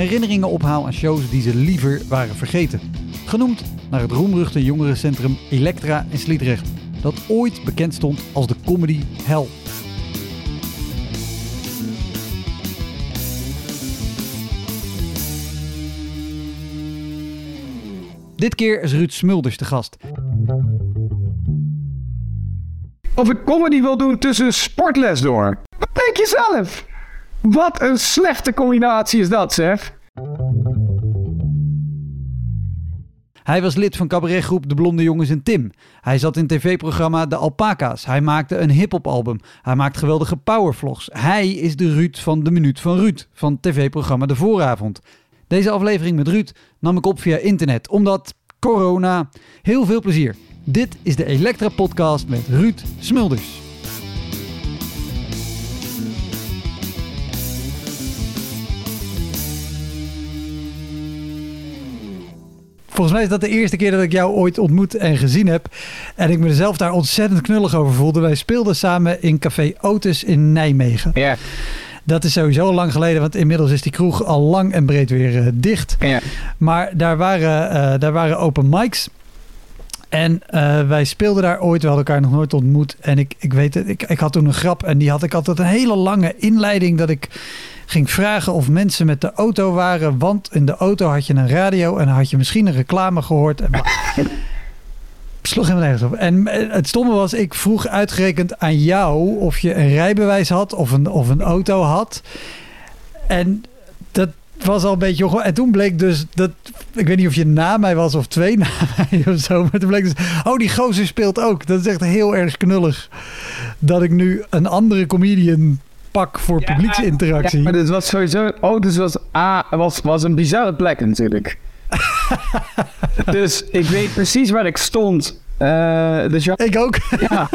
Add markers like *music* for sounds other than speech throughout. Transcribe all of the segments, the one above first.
herinneringen ophaal aan shows die ze liever waren vergeten. Genoemd naar het roemruchte jongerencentrum Elektra in Sliedrecht, dat ooit bekend stond als de comedy hell. Dit keer is Ruud Smulders de gast. Of ik comedy wil doen tussen sportles door. Wat denk je zelf? Wat een slechte combinatie is dat, zeg. Hij was lid van cabaretgroep De Blonde Jongens en Tim. Hij zat in tv-programma De Alpaca's. Hij maakte een hip-hop album. Hij maakt geweldige powervlogs. Hij is de Ruud van De Minuut van Ruud van tv-programma De Vooravond. Deze aflevering met Ruud nam ik op via internet, omdat corona. Heel veel plezier. Dit is de Elektra Podcast met Ruud Smulders. Volgens mij is dat de eerste keer dat ik jou ooit ontmoet en gezien heb. En ik mezelf daar ontzettend knullig over voelde. Wij speelden samen in Café Otis in Nijmegen. Ja. Dat is sowieso lang geleden, want inmiddels is die kroeg al lang en breed weer uh, dicht. Ja. Maar daar waren, uh, daar waren open mics. En uh, wij speelden daar ooit, we hadden elkaar nog nooit ontmoet. En ik, ik weet het, ik, ik had toen een grap en die had ik altijd een hele lange inleiding dat ik ging vragen of mensen met de auto waren. Want in de auto had je een radio en had je misschien een reclame gehoord. En *laughs* sloeg helemaal nergens op. En het stomme was, ik vroeg uitgerekend aan jou of je een rijbewijs had of een, of een auto had. En was al een beetje... En toen bleek dus dat... Ik weet niet of je na mij was of twee *laughs* na mij of zo. Maar toen bleek dus... Oh, die gozer speelt ook. Dat is echt heel erg knullig. Dat ik nu een andere comedian pak voor ja, publieksinteractie. Ja, maar dit was sowieso... Oh, dus was, ah, was, was een bizarre plek natuurlijk. *laughs* dus ik weet precies waar ik stond. Uh, dus ja, ik ook. ja,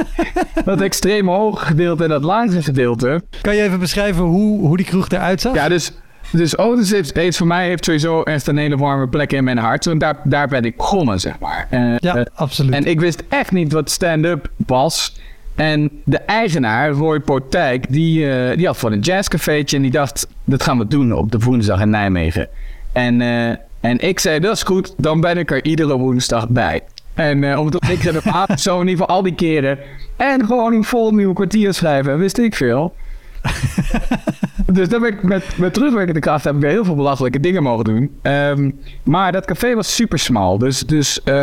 dat extreme hoge gedeelte en dat lage gedeelte. Kan je even beschrijven hoe, hoe die kroeg eruit zag? Ja, dus, dus Otis heeft, heeft voor mij heeft sowieso echt een hele warme plek in mijn hart. Want daar, daar ben ik begonnen, zeg maar. Ja, uh, absoluut. En ik wist echt niet wat stand-up was. En de eigenaar, Roy Portijk, die, uh, die had voor een jazzcafeetje en die dacht, dat gaan we doen op de woensdag in Nijmegen. En, uh, en ik zei, dat is goed, dan ben ik er iedere woensdag bij. En uh, omdat ik er avond zo in ieder geval al die keren. En gewoon een vol nieuwe kwartier schrijven, wist ik veel. *laughs* dus dan ben ik met, met terugwerkende kracht heb ik weer heel veel belachelijke dingen mogen doen. Um, maar dat café was super smal. Dus, dus uh,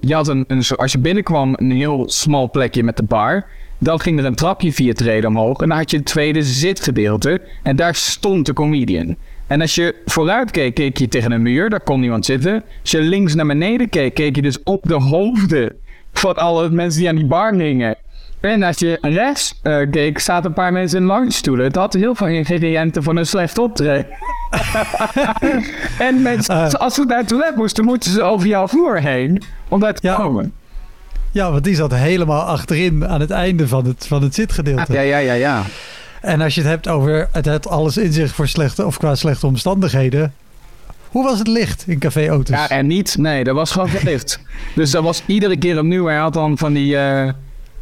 je had een, een, als je binnenkwam, een heel smal plekje met de bar. Dan ging er een trapje vier treden omhoog. En dan had je het tweede zitgedeelte. En daar stond de comedian. En als je vooruit keek, keek je tegen een muur. Daar kon niemand zitten. Als je links naar beneden keek, keek je dus op de hoofden van alle mensen die aan die bar hingen. En als je rechts uh, keek, zaten een paar mensen in langstoelen. Het had heel veel ingrediënten van een slecht optreden. *laughs* en mensen, uh, als ze naar het toilet moesten, moeten ze over jouw vloer heen om daar te ja. komen. Ja, want die zat helemaal achterin aan het einde van het, van het zitgedeelte. Ja, ja, ja, ja. En als je het hebt over het heeft alles in zich voor slechte of qua slechte omstandigheden. Hoe was het licht in Café Otis? Ja, en niet. Nee, dat was gewoon licht. *laughs* dus dat was iedere keer opnieuw. Hij had dan van die... Uh,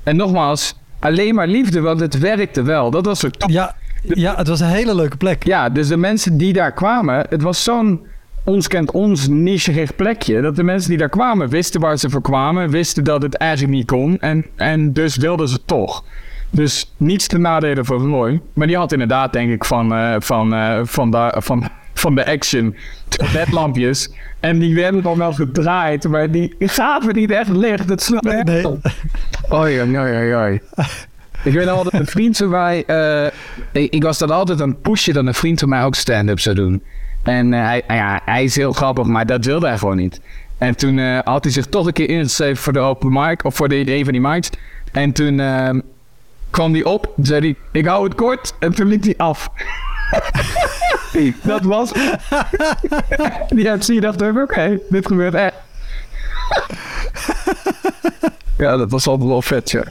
en nogmaals, alleen maar liefde, want het werkte wel. Dat was ook top. Ja, ja, het was een hele leuke plek. Ja, dus de mensen die daar kwamen, het was zo'n ons kent ons nicherig plekje. Dat de mensen die daar kwamen wisten waar ze voor kwamen, wisten dat het eigenlijk niet kon. En, en dus wilden ze toch. Dus niets te nadelen voor Roy. Maar die had inderdaad, denk ik, van, uh, van, uh, van, daar, van, van de action. Ledlampjes. En die werden dan wel gedraaid, maar die gaven niet echt licht. Het slaat echt Nee. op. Oei, oei, oei, oei. Ik weet nog altijd, een vriend van mij... eh, ik, ik was dan altijd aan het pushen dat een vriend van mij ook stand-up zou doen. En eh, hij, ja, hij is heel grappig, maar dat wilde hij gewoon niet. En toen eh, had hij zich toch een keer ingeschreven voor de open mic, of voor de, een van die mics. En toen eh, kwam hij op, zei hij, ik hou het kort. En toen liep hij af. *laughs* dat was... *laughs* ja, zie je dacht ik, oké, dit gebeurt echt. *laughs* ja, dat was altijd wel vet, ja.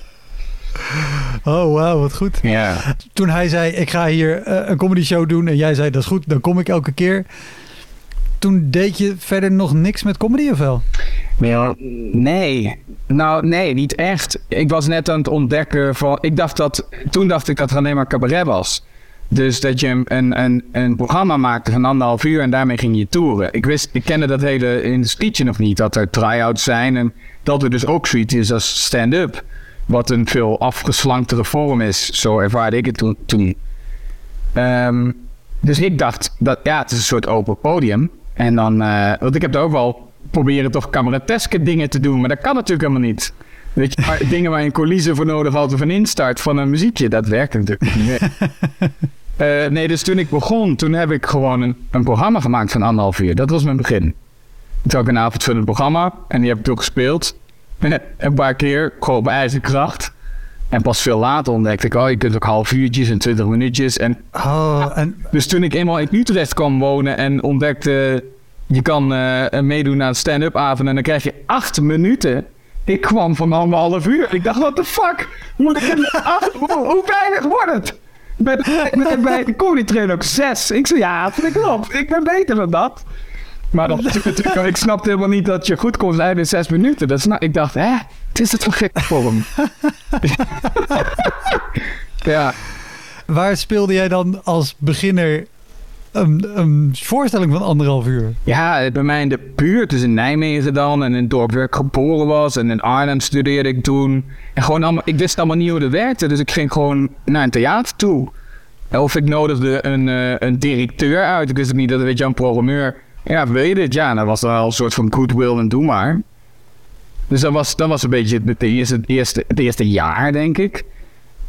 Oh, wauw, wat goed. Ja. Toen hij zei, ik ga hier eh, een comedy show doen. En jij zei, dat is goed, dan kom ik elke keer. Toen deed je verder nog niks met comedy of wel? Nee. Nou, nee, niet echt. Ik was net aan het ontdekken van... Ik dacht dat... Toen dacht ik dat het alleen maar cabaret was. Dus dat je een, een, een, programma maakte van anderhalf uur en daarmee ging je toeren. Ik wist, ik kende dat hele industrietje nog niet. Dat er try-outs zijn en dat er dus ook zoiets is als stand-up. Wat een veel afgeslanktere vorm is. Zo ervaarde ik het toen. toen. Ehm, dus ik dacht, dat, ja, het is een soort open podium. En dan, eh, want ik heb daar ook wel proberen toch cabareteske dingen te doen. Maar dat kan natuurlijk helemaal niet. Weet je, maar dingen waar je een coulisse voor nodig had of een instart van een muziekje, dat werkt natuurlijk niet. Nee. *laughs* Eh, nee, dus toen ik begon, toen heb ik gewoon een, een programma gemaakt van anderhalf uur. Dat was mijn begin. Toen had ik een avondvullend programma en die heb ik toen gespeeld. een paar keer, gewoon op eigen kracht. En pas veel later ontdekte ik, oh, je kunt ook half uurtjes en twintig minuutjes. En Oh, en dus toen ik eenmaal in Utrecht kwam wonen en ontdekte... je kan eh, meedoen aan stand-up avond en dan krijg je acht minuten. Ik kwam van anderhalf uur. Ik dacht, what the fuck? Moet ik *laughs* acht, hoe, hoe weinig wordt het? Bij de, bij, bij de comedy train ook zes. Ik zei, ja, ik klopt. Ik ben beter dan dat. Maar dat, natuurlijk, *laughs* ik snapte helemaal niet dat je goed kon zijn in zes minuten. Dat snap, ik dacht, hè, het is het voor gek vorm. *laughs* ja. waar speelde jij dan als beginner een, een voorstelling van anderhalf uur? Ja, bij mij in de buurt, dus in Nijmegen dan. En in het dorp waar ik geboren was. En in Arnhem studeerde ik toen. En gewoon allemaal, ik wist allemaal niet hoe dat werkte. Dus ik ging gewoon naar een theater toe. Of ik nodigde een, eh, een directeur uit. Ik wist ook niet dat, weet je, een programmeur. Ja, wil je dit? Ja, dat was wel een soort van goodwill en doe maar. Dus dat was, dat was een beetje het, het, het, eerste, het eerste jaar, denk ik.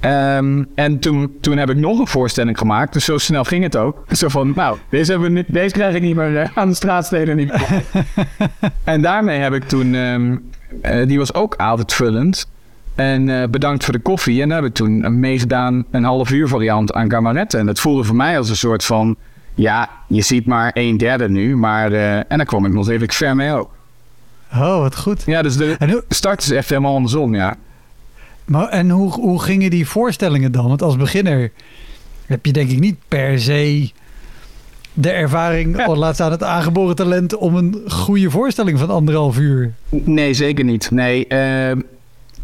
Ehm, en toen, toen heb ik nog een voorstelling gemaakt. Dus zo snel ging het ook. Zo van, nou, deze, hebben we niet, deze krijg ik niet meer eh, aan de straatsteden niet meer. *laughs* en daarmee heb ik toen... ehm, eh, die was ook avondvullend. En eh, bedankt voor de koffie. En daar heb ik toen meegedaan een half uur variant aan Camarette. En dat voelde voor mij als een soort van... Ja, je ziet maar een derde nu. Maar, en daar kwam ik nog redelijk ver mee ook. Oh, wat goed. Ja, dus de En, hoe, start is echt helemaal andersom, ja. Maar, en hoe, hoe gingen die voorstellingen dan? Want als beginner heb je denk ik niet per se de ervaring, Ja. of laat staan het aangeboren talent om een goede voorstelling van anderhalf uur. Nee, zeker niet. Nee, ehm,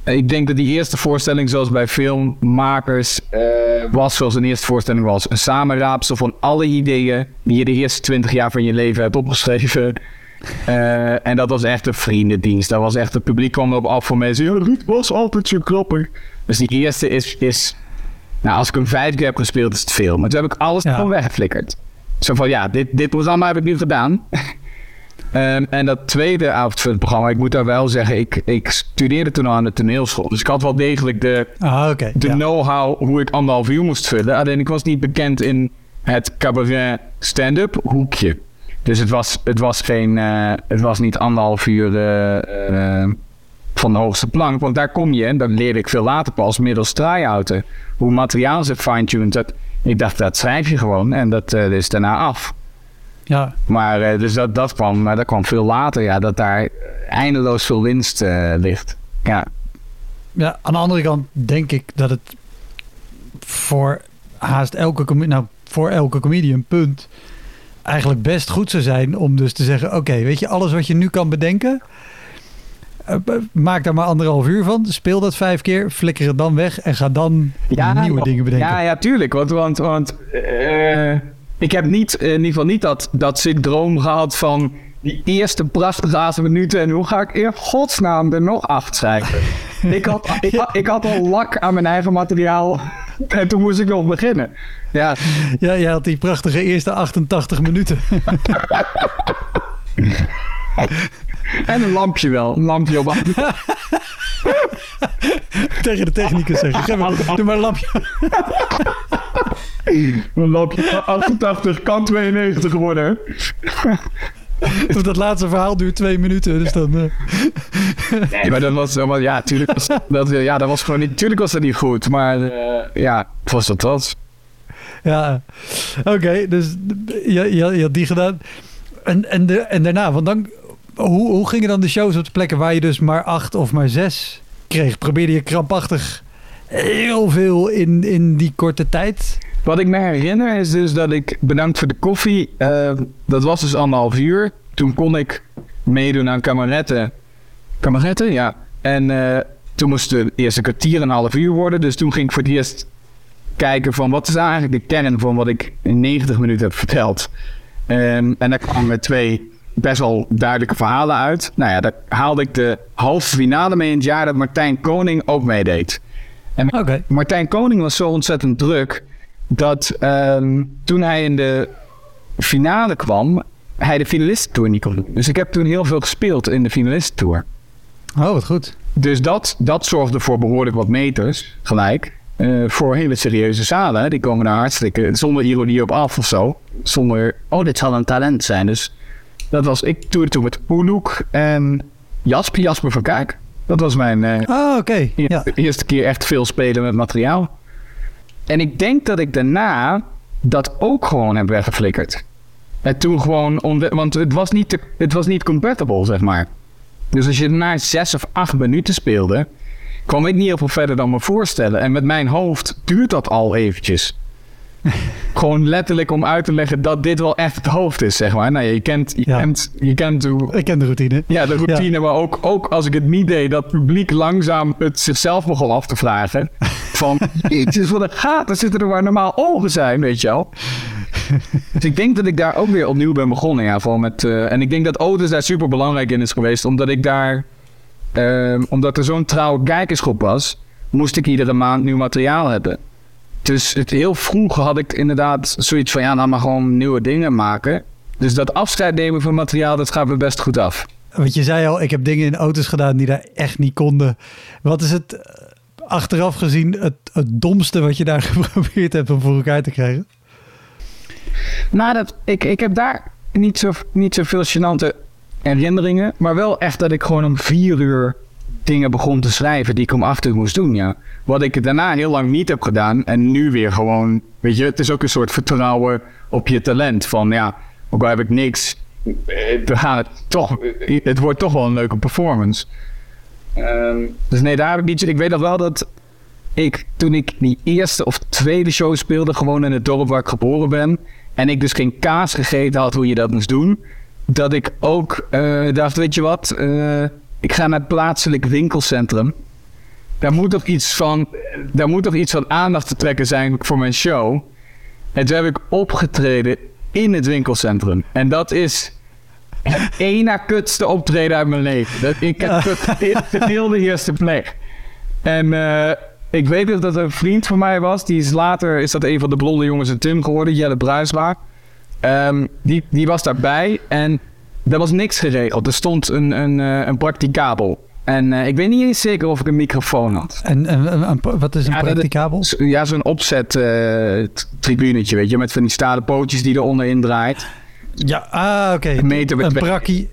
ik denk dat die eerste voorstelling, zoals bij filmmakers, eh, was zoals een eerste voorstelling was. Een samenraapsel van alle ideeën die je de eerste twintig jaar van je leven hebt opgeschreven. Eh, en dat was echt een vriendendienst. Dat was echt, het publiek kwam erop af voor mensen. Ja, Ruud was altijd zo grappig. Dus die eerste is, is nou, als ik hem vijf keer heb gespeeld, is het veel. Maar toen heb ik alles Ja. gewoon weggeflikkerd. Zo van, ja, dit, dit programma heb ik nu gedaan. *laughs* Ehm, en dat tweede avondvullend programma, ik moet daar wel zeggen, ik, ik studeerde toen al aan de toneelschool. Dus ik had wel degelijk de, Ah, de ja. know-how hoe ik anderhalf uur moest vullen. Alleen ik was niet bekend in het cabaret stand-up hoekje. Dus het was, het was, geen, eh, het was niet anderhalf uur eh, eh, van de hoogste plank. Want daar kom je, en dat leerde ik veel later pas, middels try-outen. Hoe materiaal ze fine-tuned. Dat, ik dacht, dat schrijf je gewoon en dat is daarna af. Ja, Maar dus dat, dat, kwam, maar dat kwam veel later, ja, dat daar eindeloos veel winst ligt. Ja, Ja, aan de andere kant denk ik dat het voor haast elke, nou, voor elke comedian, punt, eigenlijk best goed zou zijn om dus te zeggen, oké, weet je, alles wat je nu kan bedenken, eh, b- maak daar maar anderhalf uur van, speel dat vijf keer, flikker het dan weg en ga dan nieuwe dingen bedenken. Ja, ja, tuurlijk. Want, want, want eh, ik heb niet, in ieder geval niet dat, dat syndroom gehad van die eerste prachtige minuten. En hoe ga ik in godsnaam er nog acht schrijven? *laughs* ik, had, ik, had, ik had al lak aan mijn eigen materiaal en toen moest ik nog beginnen. Ja, Ja, jij had die prachtige eerste 88 minuten. *laughs* en een lampje wel. Een lampje op. *laughs* Tegen de technicus zeggen. Geef maar, doe maar een lampje. Een lampje 88 kan 92 worden. *laughs* Want dat laatste verhaal duurt twee minuten. Dus dan... eh, Nee, maar dat was helemaal, ja, tuurlijk was dat, ja, dat was gewoon niet, tuurlijk was dat niet goed, maar eh, ja, het was dat was. Ja, oké. dus je, je, je had die gedaan. En, en, de, en daarna, want dan, hoe, hoe gingen dan de shows op de plekken waar je dus maar acht of maar zes kreeg? Probeerde je krampachtig heel veel in, in die korte tijd? Wat ik me herinner is dus dat ik, bedankt voor de koffie, eh, dat was dus anderhalf uur. Toen kon ik meedoen aan kameretten. Kameretten, ja. En eh, toen moest het eerst een kwartier en een half uur worden. Dus toen ging ik voor het eerst kijken van wat is eigenlijk de kern van wat ik in 90 minuten heb verteld. Ehm, en daar kwamen twee best wel duidelijke verhalen uit. Nou ja, daar haalde ik de halve finale mee in het jaar dat Martijn Koning ook meedeed. En Oké. Martijn Koning was zo ontzettend druk dat ehm, toen hij in de finale kwam, hij de finalistentour niet kon doen. Dus ik heb toen heel veel gespeeld in de finalistentour. Oh, wat goed. Dus dat, dat zorgde voor behoorlijk wat meters, gelijk. eh, voor hele serieuze zalen. Die komen daar hartstikke zonder ironie op af of zo. Zonder, oh, dit zal een talent zijn. Dus dat was, ik toerde toen met Oeloek en Jasper, Jasper van Kijk. Dat was mijn Ah, oké. Ja. eerste keer echt veel spelen met materiaal. En ik denk dat ik daarna dat ook gewoon heb weggeflikkerd. En toen gewoon, want het was, niet te, het was niet compatible, zeg maar. Dus als je na zes of acht minuten speelde, kwam ik niet heel veel verder dan me voorstellen. En met mijn hoofd duurt dat al eventjes. *laughs* gewoon letterlijk om uit te leggen dat dit wel echt het hoofd is, zeg maar. Nou, je kent, je Ja. kent, je kent hoe, Ik ken de routine. ja, de routine, maar ook, ook als ik het niet deed, dat publiek langzaam het zichzelf begon af te vragen. *laughs* Van, is voor de gaten zitten er waar normaal ogen zijn, weet je wel. Dus ik denk dat ik daar ook weer opnieuw ben begonnen, ja. Vooral met, eh, en ik denk dat Otis daar super belangrijk in is geweest, omdat ik daar, ehm, omdat er zo'n trouwe kijkersgroep was, moest ik iedere maand nieuw materiaal hebben. Dus het, heel vroeg had ik inderdaad zoiets van, ja, nou maar gewoon nieuwe dingen maken. Dus dat afscheid nemen van materiaal, dat gaat me best goed af. Want je zei al, ik heb dingen in auto's gedaan die daar echt niet konden. Wat is het achteraf gezien het, het domste wat je daar *laughs* geprobeerd hebt om voor elkaar te krijgen? Nou, dat, ik, ik heb daar niet, zo, niet zoveel gênante herinneringen. Maar wel echt dat ik gewoon om vier uur dingen begon te schrijven die ik om acht uur moest doen, ja. Wat ik daarna heel lang niet heb gedaan. En nu weer gewoon, weet je, het is ook een soort vertrouwen op je talent. Van ja, ook al heb ik niks, eh, we gaan het toch, eh, het wordt toch wel een leuke performance. Ehm, dus nee, daar heb ik niet. Ik weet nog wel dat ik, toen ik die eerste of tweede show speelde, gewoon in het dorp waar ik geboren ben, en ik dus geen kaas gegeten had hoe je dat moest doen, dat ik ook eh, dacht, weet je wat, eh, ik ga naar het plaatselijk winkelcentrum. Daar moet toch iets van, daar moet toch iets van aandacht te trekken zijn voor mijn show. En toen heb ik opgetreden in het winkelcentrum. En dat is één na kutste optreden uit mijn leven. Dat, ik heb het gedeelde eerste plek. En eh, ik weet dat er een vriend van mij was. Die is later, is dat een van de blonde jongens in Tim geworden. Jelle Bruisma. Ehm, die, die was daarbij. En er was niks geregeld. Er stond een, een, eh, een practicabel. En eh, ik weet niet eens zeker of ik een microfoon had. En, en, en- en- wat is een Ja, dat- practicabel? Ja, zo'n opzet t- tribunetje, weet je. Met van die stalen pootjes die er onderin draait. Ja, ah, oké. Een meter prakkie.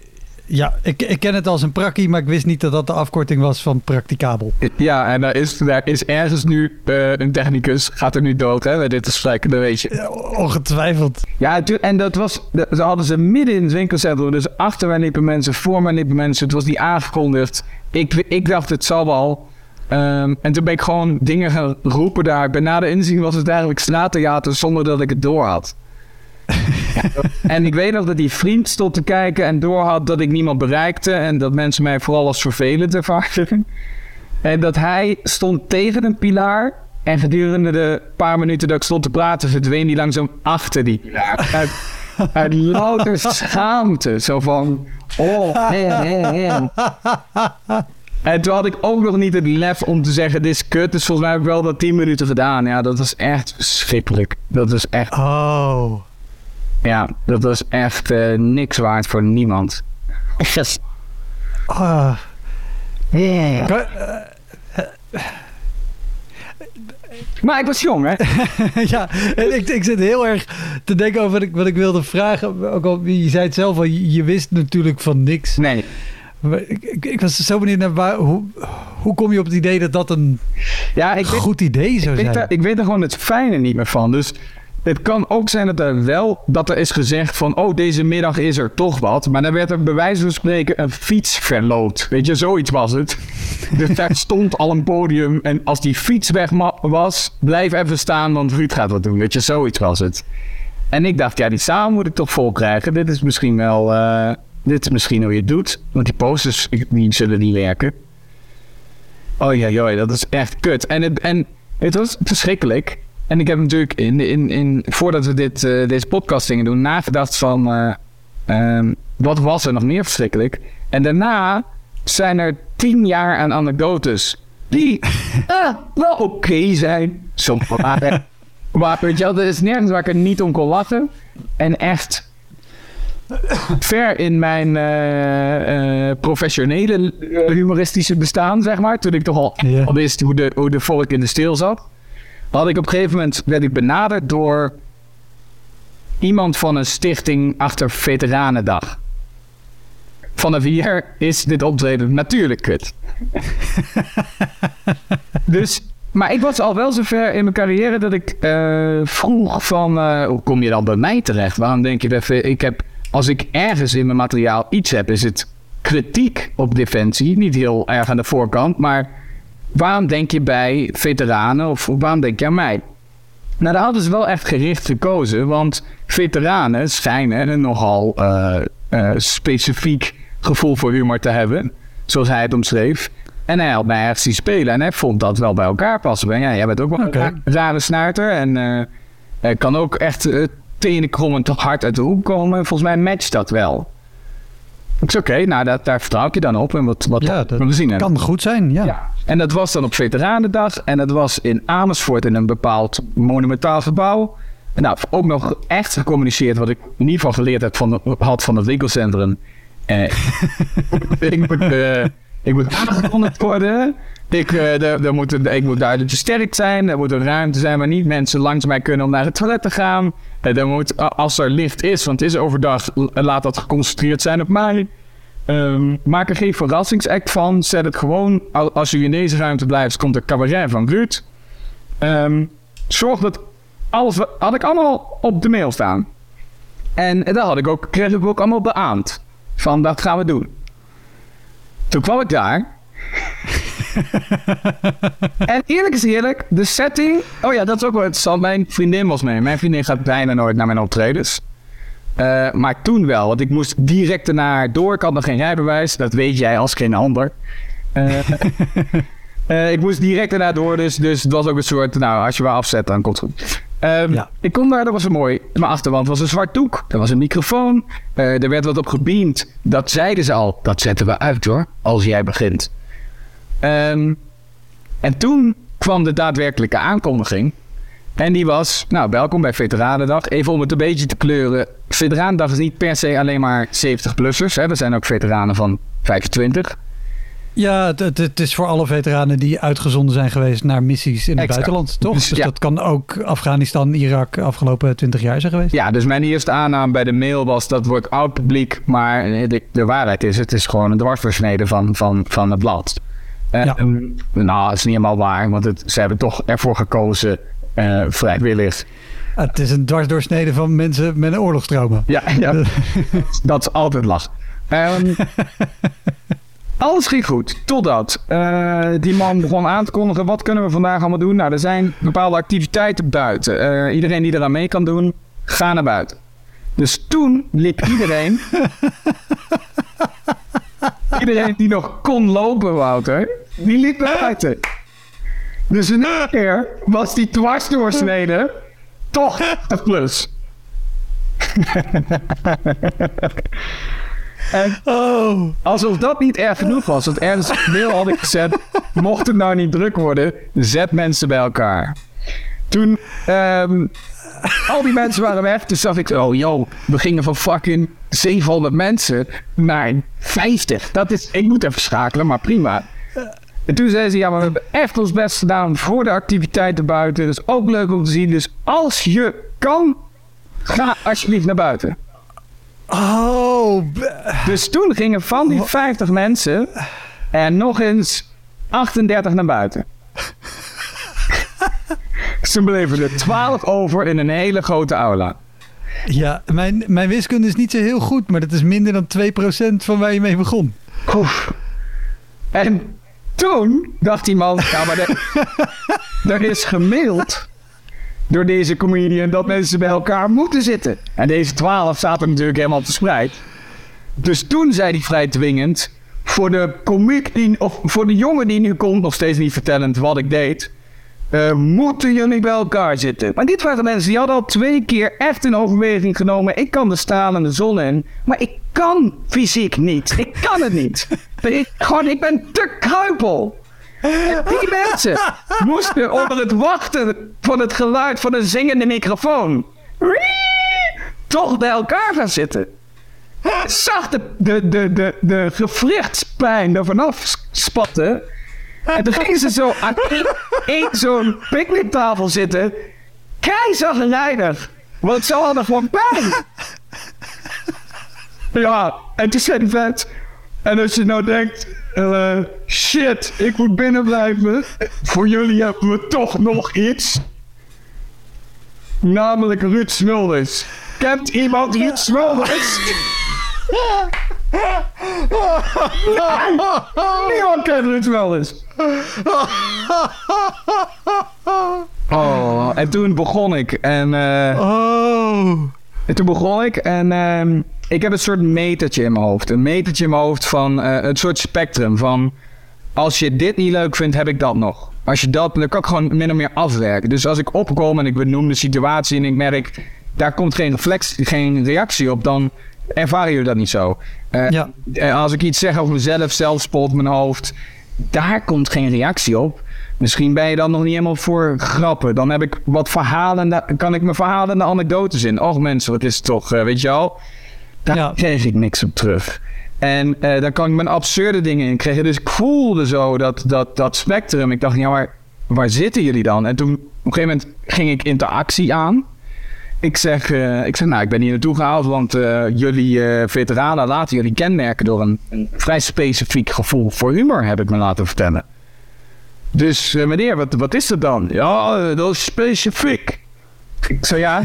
Ja, ik, ik ken het als een prakkie, maar ik wist niet dat dat de afkorting was van practicabel. Ja, en daar is, daar is ergens nu eh, een technicus, gaat er nu dood hè, dit gesprek, dat weet je. Ja, Ongetwijfeld. Ja, en dat was, ze hadden ze midden in het winkelcentrum, dus achter mij liepen mensen, voor mij liepen mensen, het was niet aangekondigd. Ik, ik dacht, het zal wel. Ehm, en toen ben ik gewoon dingen gaan roepen daar. Ik ben na de inzien was het eigenlijk straattheater zonder dat ik het door had. *laughs* en ik weet nog dat die vriend stond te kijken en door had dat ik niemand bereikte en dat mensen mij vooral als vervelend ervaren. En dat hij stond tegen een pilaar en gedurende de paar minuten dat ik stond te praten verdween hij langzaam achter die pilaar. Uit, louter schaamte. Zo van, oh, hè, hè, hè. En toen had ik ook nog niet het lef om te zeggen, dit is kut. Dus volgens mij heb ik wel dat 10 minuten gedaan. Ja, dat was echt verschrikkelijk. Dat is echt, Oh. Ja, dat was echt eh, niks waard voor niemand. Ah. Yeah. Kan- Maar ik was jong, hè? *laughs* ja, en ik, ik zit heel erg te denken over wat ik, wat ik wilde vragen. Ook al, je zei het zelf al, je, je wist natuurlijk van niks. Nee. Ik, ik, ik was zo benieuwd naar waar, hoe, hoe kom je op het idee dat dat een Ja, ik weet, goed idee zou ik, zijn? ik weet er gewoon het fijne niet meer van. Dus het kan ook zijn dat er wel dat er is gezegd van... oh, deze middag is er toch wat. Maar dan werd er bij wijze van spreken een fiets verloot. Weet je, zoiets was het. *laughs* Dus daar stond al een podium. En als die fiets weg was, blijf even staan, want Ruud gaat wat doen. Weet je, zoiets was het. En ik dacht, ja, die samen moet ik toch vol krijgen. Dit is misschien wel... eh, dit is misschien hoe je het doet. Want die posters, die zullen niet werken. Oh ja, joh, dat is echt kut. En het, en het was verschrikkelijk. En ik heb natuurlijk in, in, in, voordat we dit, eh, deze podcast gingen doen, nagedacht van eh, ehm, wat was er nog meer verschrikkelijk. En daarna zijn er tien jaar aan anekdotes die *laughs* eh, wel oké zijn. Sommige waren. Maar *laughs* weet je wel, er is nergens waar ik er niet om kon lachen. En echt ver in mijn professionele humoristische bestaan, zeg maar. Toen ik toch al, al wist hoe de, hoe de volk in de stil zat. Had ik op een gegeven moment, werd ik benaderd door iemand van een stichting achter Veteranendag. Vanaf hier is dit optreden natuurlijk kut. *laughs* dus, maar ik was al wel zover in mijn carrière dat ik eh, vroeg van... eh, hoe kom je dan bij mij terecht? Waarom denk je dat... Ik heb, als ik ergens in mijn materiaal iets heb, is het kritiek op Defensie. Niet heel erg aan de voorkant, maar waarom denk je bij veteranen of waarom denk je aan mij? Nou, daar hadden ze wel echt gericht gekozen, want veteranen schijnen een nogal eh, eh, specifiek gevoel voor humor te hebben, zoals hij het omschreef. En hij had mij ergens zien spelen en hij vond dat wel bij elkaar passen. Ja, jij bent ook wel een ra- rare snuiter en eh, kan ook echt uh, tenenkrommend hard uit de hoek komen. Volgens mij matcht dat wel. Ik zei, oké, nou, dat, daar vertrouw ik je dan op. En wat, wat Ja, dat we zien. En- kan goed zijn, ja. ja. En dat was dan op Veteranendag. En dat was in Amersfoort in een bepaald monumentaal gebouw. En nou, ook nog echt gecommuniceerd wat ik in ieder geval geleerd heb van, had van het winkelcentrum. Eh, *laughs* ik, moet, eh, ik moet aangekondigd worden. Ik, eh, er moet, ik moet duidelijk versterkt zijn. Er moet een ruimte zijn waar niet mensen langs mij kunnen om naar het toilet te gaan. Eh, er moet, als er licht is, want het is overdag, laat dat geconcentreerd zijn op mij. Ehm, maak er geen verrassingsact van. Zet het gewoon. al- Als u in deze ruimte blijft, komt er cabaret van Ruud. Ehm, zorg dat alles. had ik allemaal op de mail staan. En dat had ik ook, kreeg ik ook allemaal beaamd. Van dat gaan we doen. Toen kwam ik daar. *laughs* *laughs* en eerlijk is eerlijk, de setting. Oh ja, dat is ook wel interessant. Mijn vriendin was mee. Mijn vriendin gaat bijna nooit naar mijn optredens. Eh, maar toen wel, want ik moest direct daarna door. Ik had nog geen rijbewijs, dat weet jij als geen ander. Eh, *laughs* eh, ik moest direct daarna door, dus, dus het was ook een soort, nou, als je wel afzet, dan komt het goed. Ehm, Ja. Ik kom daar, dat was een mooi. Mijn achterwand was een zwart doek, er was een microfoon, er werd wat op gebeamd. Dat zeiden ze al, dat zetten we uit hoor, als jij begint. Ehm, en toen kwam de daadwerkelijke aankondiging. En die was, nou, welkom bij Veteranendag. Even om het een beetje te kleuren. Veteranendag is niet per se alleen maar 70-plussers. hè. Er zijn ook veteranen van 25. Ja, het, het, is voor alle veteranen die uitgezonden zijn geweest naar missies in het Exact. buitenland, toch? Dus, Dus, ja. dat kan ook Afghanistan, Irak afgelopen 20 jaar zijn geweest. Ja, dus mijn eerste aanname bij de mail was dat wordt oud publiek. Maar de, de waarheid is, het is gewoon een dwarsversnede van, van, van het blad. Eh, Ja. ehm, nou, dat is niet helemaal waar, want het, ze hebben toch ervoor gekozen, eh, vrijwillig. Het is een dwarsdoorsnede van mensen met een oorlogstrauma. Ja, ja. *laughs* dat is altijd lach. Ehm, *laughs* alles ging goed, totdat eh, die man begon aan te kondigen... wat kunnen we vandaag allemaal doen? Nou, er zijn bepaalde activiteiten buiten. Iedereen die eraan mee kan doen, ga naar buiten. Dus toen liep iedereen... *laughs* *laughs* iedereen die nog kon lopen, Wouter, die liep naar buiten. Dus in één keer was die dwarsdoorsnede toch een plus. *laughs* En Oh. alsof dat niet erg genoeg was, want ergens mail had ik gezet, mocht het nou niet druk worden, zet mensen bij elkaar. Toen, ehm, al die mensen waren weg, toen zag ik, oh yo, we gingen van fucking 700 mensen naar 50. Dat is, ik moet even schakelen, maar prima. En toen zei ze, ja, maar we hebben echt ons best gedaan voor de activiteiten buiten. Dat is ook leuk om te zien. Dus als je kan, ga alsjeblieft naar buiten. Oh. Dus toen gingen van die 50 mensen er nog eens 38 naar buiten. *laughs* Toen bleven er 12 over in een hele grote aula. Ja, mijn, mijn wiskunde is niet zo heel goed, maar dat is minder dan 2% van waar je mee begon. Oef. En toen dacht die man, ja, maar er, *laughs* er is gemaild door deze comedian dat mensen bij elkaar moeten zitten. En deze 12 zaten natuurlijk helemaal verspreid. Dus toen zei hij vrij dwingend, voor de komiek die, of voor de jongen die nu komt, nog steeds niet vertellend wat ik deed, eh, moeten jullie bij elkaar zitten. Maar dit waren mensen die hadden al twee keer echt in overweging genomen. Ik kan de stralende zon in, maar ik kan fysiek niet. Ik kan het niet. *laughs* Ik, gewoon, ik ben te kruipel. En die mensen moesten onder het wachten van het geluid van een zingende microfoon toch bij elkaar gaan zitten. Ik zag de, de, de, de, de gewrichtspijn er vanaf spatten. En toen gingen ze zo aan één- zo'n picknicktafel zitten. Keizagrijnig. Want ze hadden gewoon pijn. Ja, en toen zei vet... En als je nou denkt... eh, shit, ik moet binnen blijven. Voor jullie hebben we toch nog iets. Namelijk Ruud Smulders. Kent iemand Ruud Smulders? *laughs* Niemand kent Ruud Smulders. Oh, en toen begon ik. En, eh, Oh. en toen begon ik en ehm, ik heb een soort metertje in mijn hoofd. Een metertje in mijn hoofd van eh, een soort spectrum van... Als je dit niet leuk vindt, heb ik dat nog. Als je dat, dan kan ik gewoon min of meer afwerken. Dus als ik opkom en ik benoem de situatie en ik merk... daar komt geen reflex, geen reactie op, dan ervaren jullie dat niet zo. Eh, Ja. eh, als ik iets zeg over mezelf, zelfspot, mijn hoofd... daar komt geen reactie op. Misschien ben je dan nog niet helemaal voor grappen. Dan heb ik wat verhalen, kan ik mijn verhalen en de anekdotes in. Och mensen, wat is het toch, eh, weet je wel? Daar Ja. kreeg ik niks op terug. En eh dan kan ik mijn absurde dingen in krijgen. Dus ik voelde zo dat, dat, dat spectrum. Ik dacht, ja, maar waar zitten jullie dan? En toen op een gegeven moment ging ik interactie aan. Ik zeg, eh, ik zeg nou, ik ben hier naartoe gehaald, want eh, jullie eh, veteranen laten jullie kenmerken door een, een vrij specifiek gevoel voor humor, heb ik me laten vertellen. Dus meneer, wat, wat is dat dan? Ja, dat is specifiek. Ik zei ja,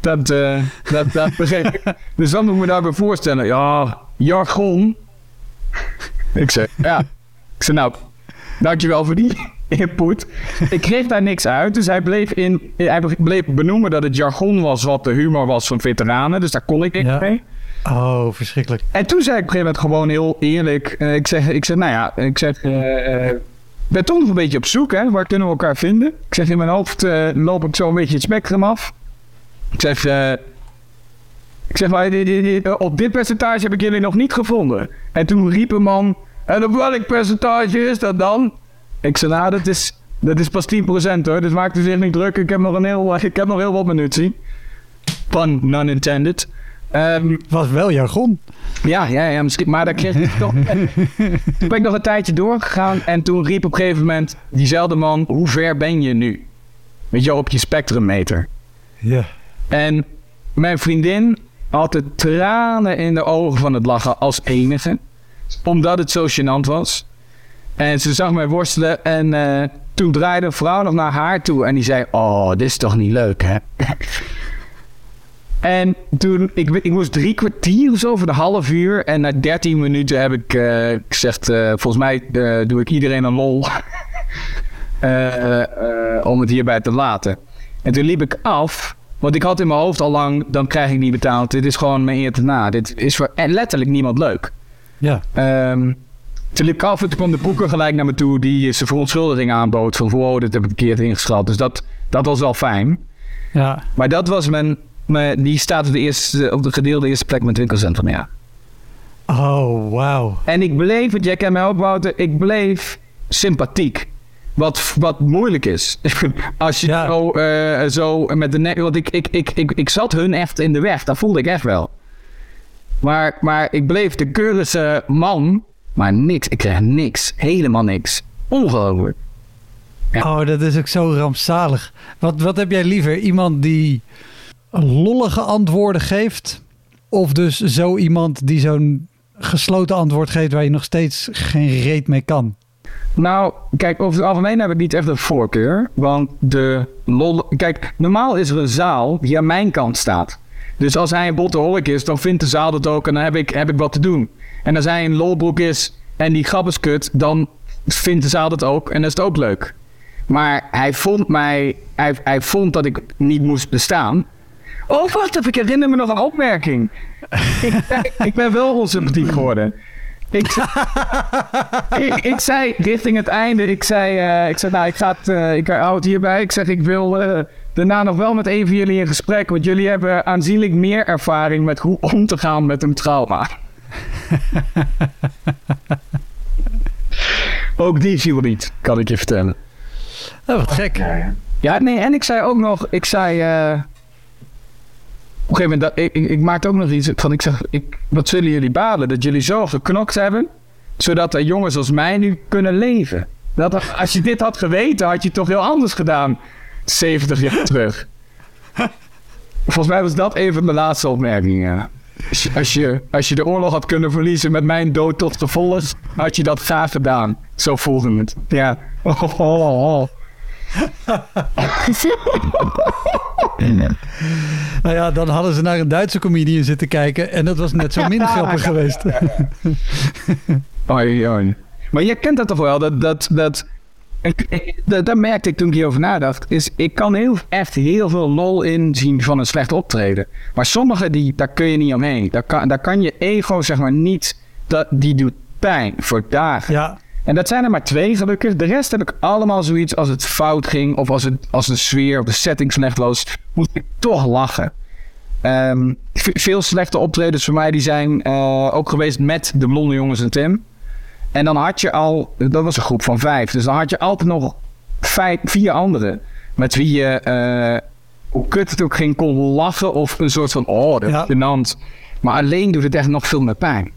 dat, dat, dat begreep ik. Dus dan moet ik me daarbij voorstellen, ja, jargon. Ik zei, ja. Ik zei, nou, dankjewel voor die input. Ik kreeg daar niks uit, dus hij bleef, in, hij bleef benoemen dat het jargon was wat de humor was van veteranen. Dus daar kon ik niks Ja. mee. Oh, verschrikkelijk. En toen zei ik op een gegeven moment gewoon heel eerlijk. eh, ik, zeg, ik zeg, nou ja, ik zeg, ik ben toch nog een beetje op zoek, hè. Waar kunnen we elkaar vinden? Ik zeg, in mijn hoofd loop ik zo een beetje het spectrum af. Ik zeg, ik zeg, maar op dit percentage heb ik jullie nog niet gevonden. En toen riep een man, en op welk percentage is dat dan? Ik zei, nou, dat is, dat is pas 10% hoor. Dus maak u zich niet druk. Ik heb nog, een heel, ik heb nog heel wat munitie. Pun non intended. Het was wel jargon. ja, ja, ja, misschien. Maar daar kreeg ik toch. toen *laughs* ben ik nog een tijdje doorgegaan. En toen riep op een gegeven moment diezelfde man: Hoe ver ben je nu? Weet je op je spectrummeter. Ja. En mijn vriendin had de tranen in de ogen van het lachen als enige. Omdat het zo gênant was. En ze zag mij worstelen. En eh, toen draaide een vrouw nog naar haar toe. En die zei: Oh, dit is toch niet leuk, hè? *laughs* En toen, ik, ik moest drie kwartier of zo voor de half uur. En na dertien minuten heb ik eh, gezegd, eh, volgens mij eh, doe ik iedereen een lol. *laughs* Eh, eh, om het hierbij te laten. En toen liep ik af, want ik had in mijn hoofd al lang, dan krijg ik niet betaald. Dit is gewoon mijn eer te na. Dit is voor letterlijk niemand leuk. Ja. Ehm, toen liep en toen kwam de boeker gelijk naar me toe die zijn verontschuldiging aanbood. Van, wow, dit heb ik verkeerd ingeschat. Dus dat, dat was wel fijn. Ja. Maar dat was mijn, mijn die staat op de, eerste, op de gedeelde eerste plek met het winkelcentrum, ja. Oh, wauw. En ik bleef, het jij kent mij ook Wouter, ik bleef sympathiek. Wat, wat moeilijk is. *laughs* Als je Ja. zo, eh, zo met de nek... Want ik, ik, ik, ik, ik zat hun echt in de weg. Dat voelde ik echt wel. Maar, maar ik bleef de keurige man. Maar niks. Ik kreeg niks. Helemaal niks. Ongelooflijk. Oh, dat is ook zo rampzalig. Wat, wat heb jij liever? Iemand die lollige antwoorden geeft? Of dus zo iemand die zo'n gesloten antwoord geeft waar je nog steeds geen reet mee kan? Nou, kijk, over het algemeen heb ik niet echt een voorkeur. Want de lol... Kijk, normaal is er een zaal die aan mijn kant staat. Dus als hij een bottenholk is, dan vindt de zaal dat ook en dan heb ik, heb ik wat te doen. En als hij een lolbroek is en die grap is kut, dan vindt de zaal dat ook en dan is het ook leuk. Maar hij vond mij... Hij, hij vond dat ik niet moest bestaan. Oh, wacht ik herinner me nog een opmerking. ik, *laughs* ben wel onsympathiek geworden. *laughs* Ik, ik, zei richting het einde, ik zei, eh, ik zei nou, ik, ga het, eh, ik hou hierbij. Ik zeg, ik wil eh, daarna nog wel met een van jullie in gesprek, want jullie hebben aanzienlijk meer ervaring met hoe om te gaan met een trauma. *laughs* Ook die viel niet, kan ik je vertellen. Oh, wat gek. Ja, nee, en ik zei ook nog, ik zei, eh, op een gegeven moment, dat, ik, ik, ik maakte ook nog iets van, ik zeg, ik, wat zullen jullie balen? Dat jullie zo geknokt hebben, zodat er jongens als mij nu kunnen leven. Dat, er- als je dit had geweten, had je het toch heel anders gedaan, 70 jaar terug. *laughs* Volgens mij was dat een van de laatste opmerkingen. Als je, als, je, als je de oorlog had kunnen verliezen met mijn dood tot gevolg, had je dat graag gedaan. Zo voelde het. Ja. Oh, oh, oh. Nou ja, dan hadden ze naar een Duitse comedian zitten kijken en dat was net zo min *laughs* grappig geweest. Oei, oei. Maar je kent dat toch wel, dat... dat, dat ik, ik- dat, dat merkte ik toen ik hierover nadacht. Is, ik kan heel, echt heel veel lol inzien van een slecht optreden. Maar sommige, die, daar kun je niet omheen. Daar kan, daar kan je ego, zeg maar, niet... Dat, die doet pijn voor dagen. Ja, En dat zijn er maar twee gelukkig. De rest heb ik allemaal zoiets als het fout ging... of als, het, als de sfeer of de setting slecht was... moet ik toch lachen. Ehm, veel slechte optredens voor mij die zijn eh, ook geweest met de blonde jongens en Tim. En dan had je al, dat was een groep van vijf, dus dan had je altijd nog vijf, vier anderen met wie je, eh, hoe kut het ook ging, kon lachen of een soort van, oh, dat is Ja. gênant. Maar alleen doet het echt nog veel meer pijn.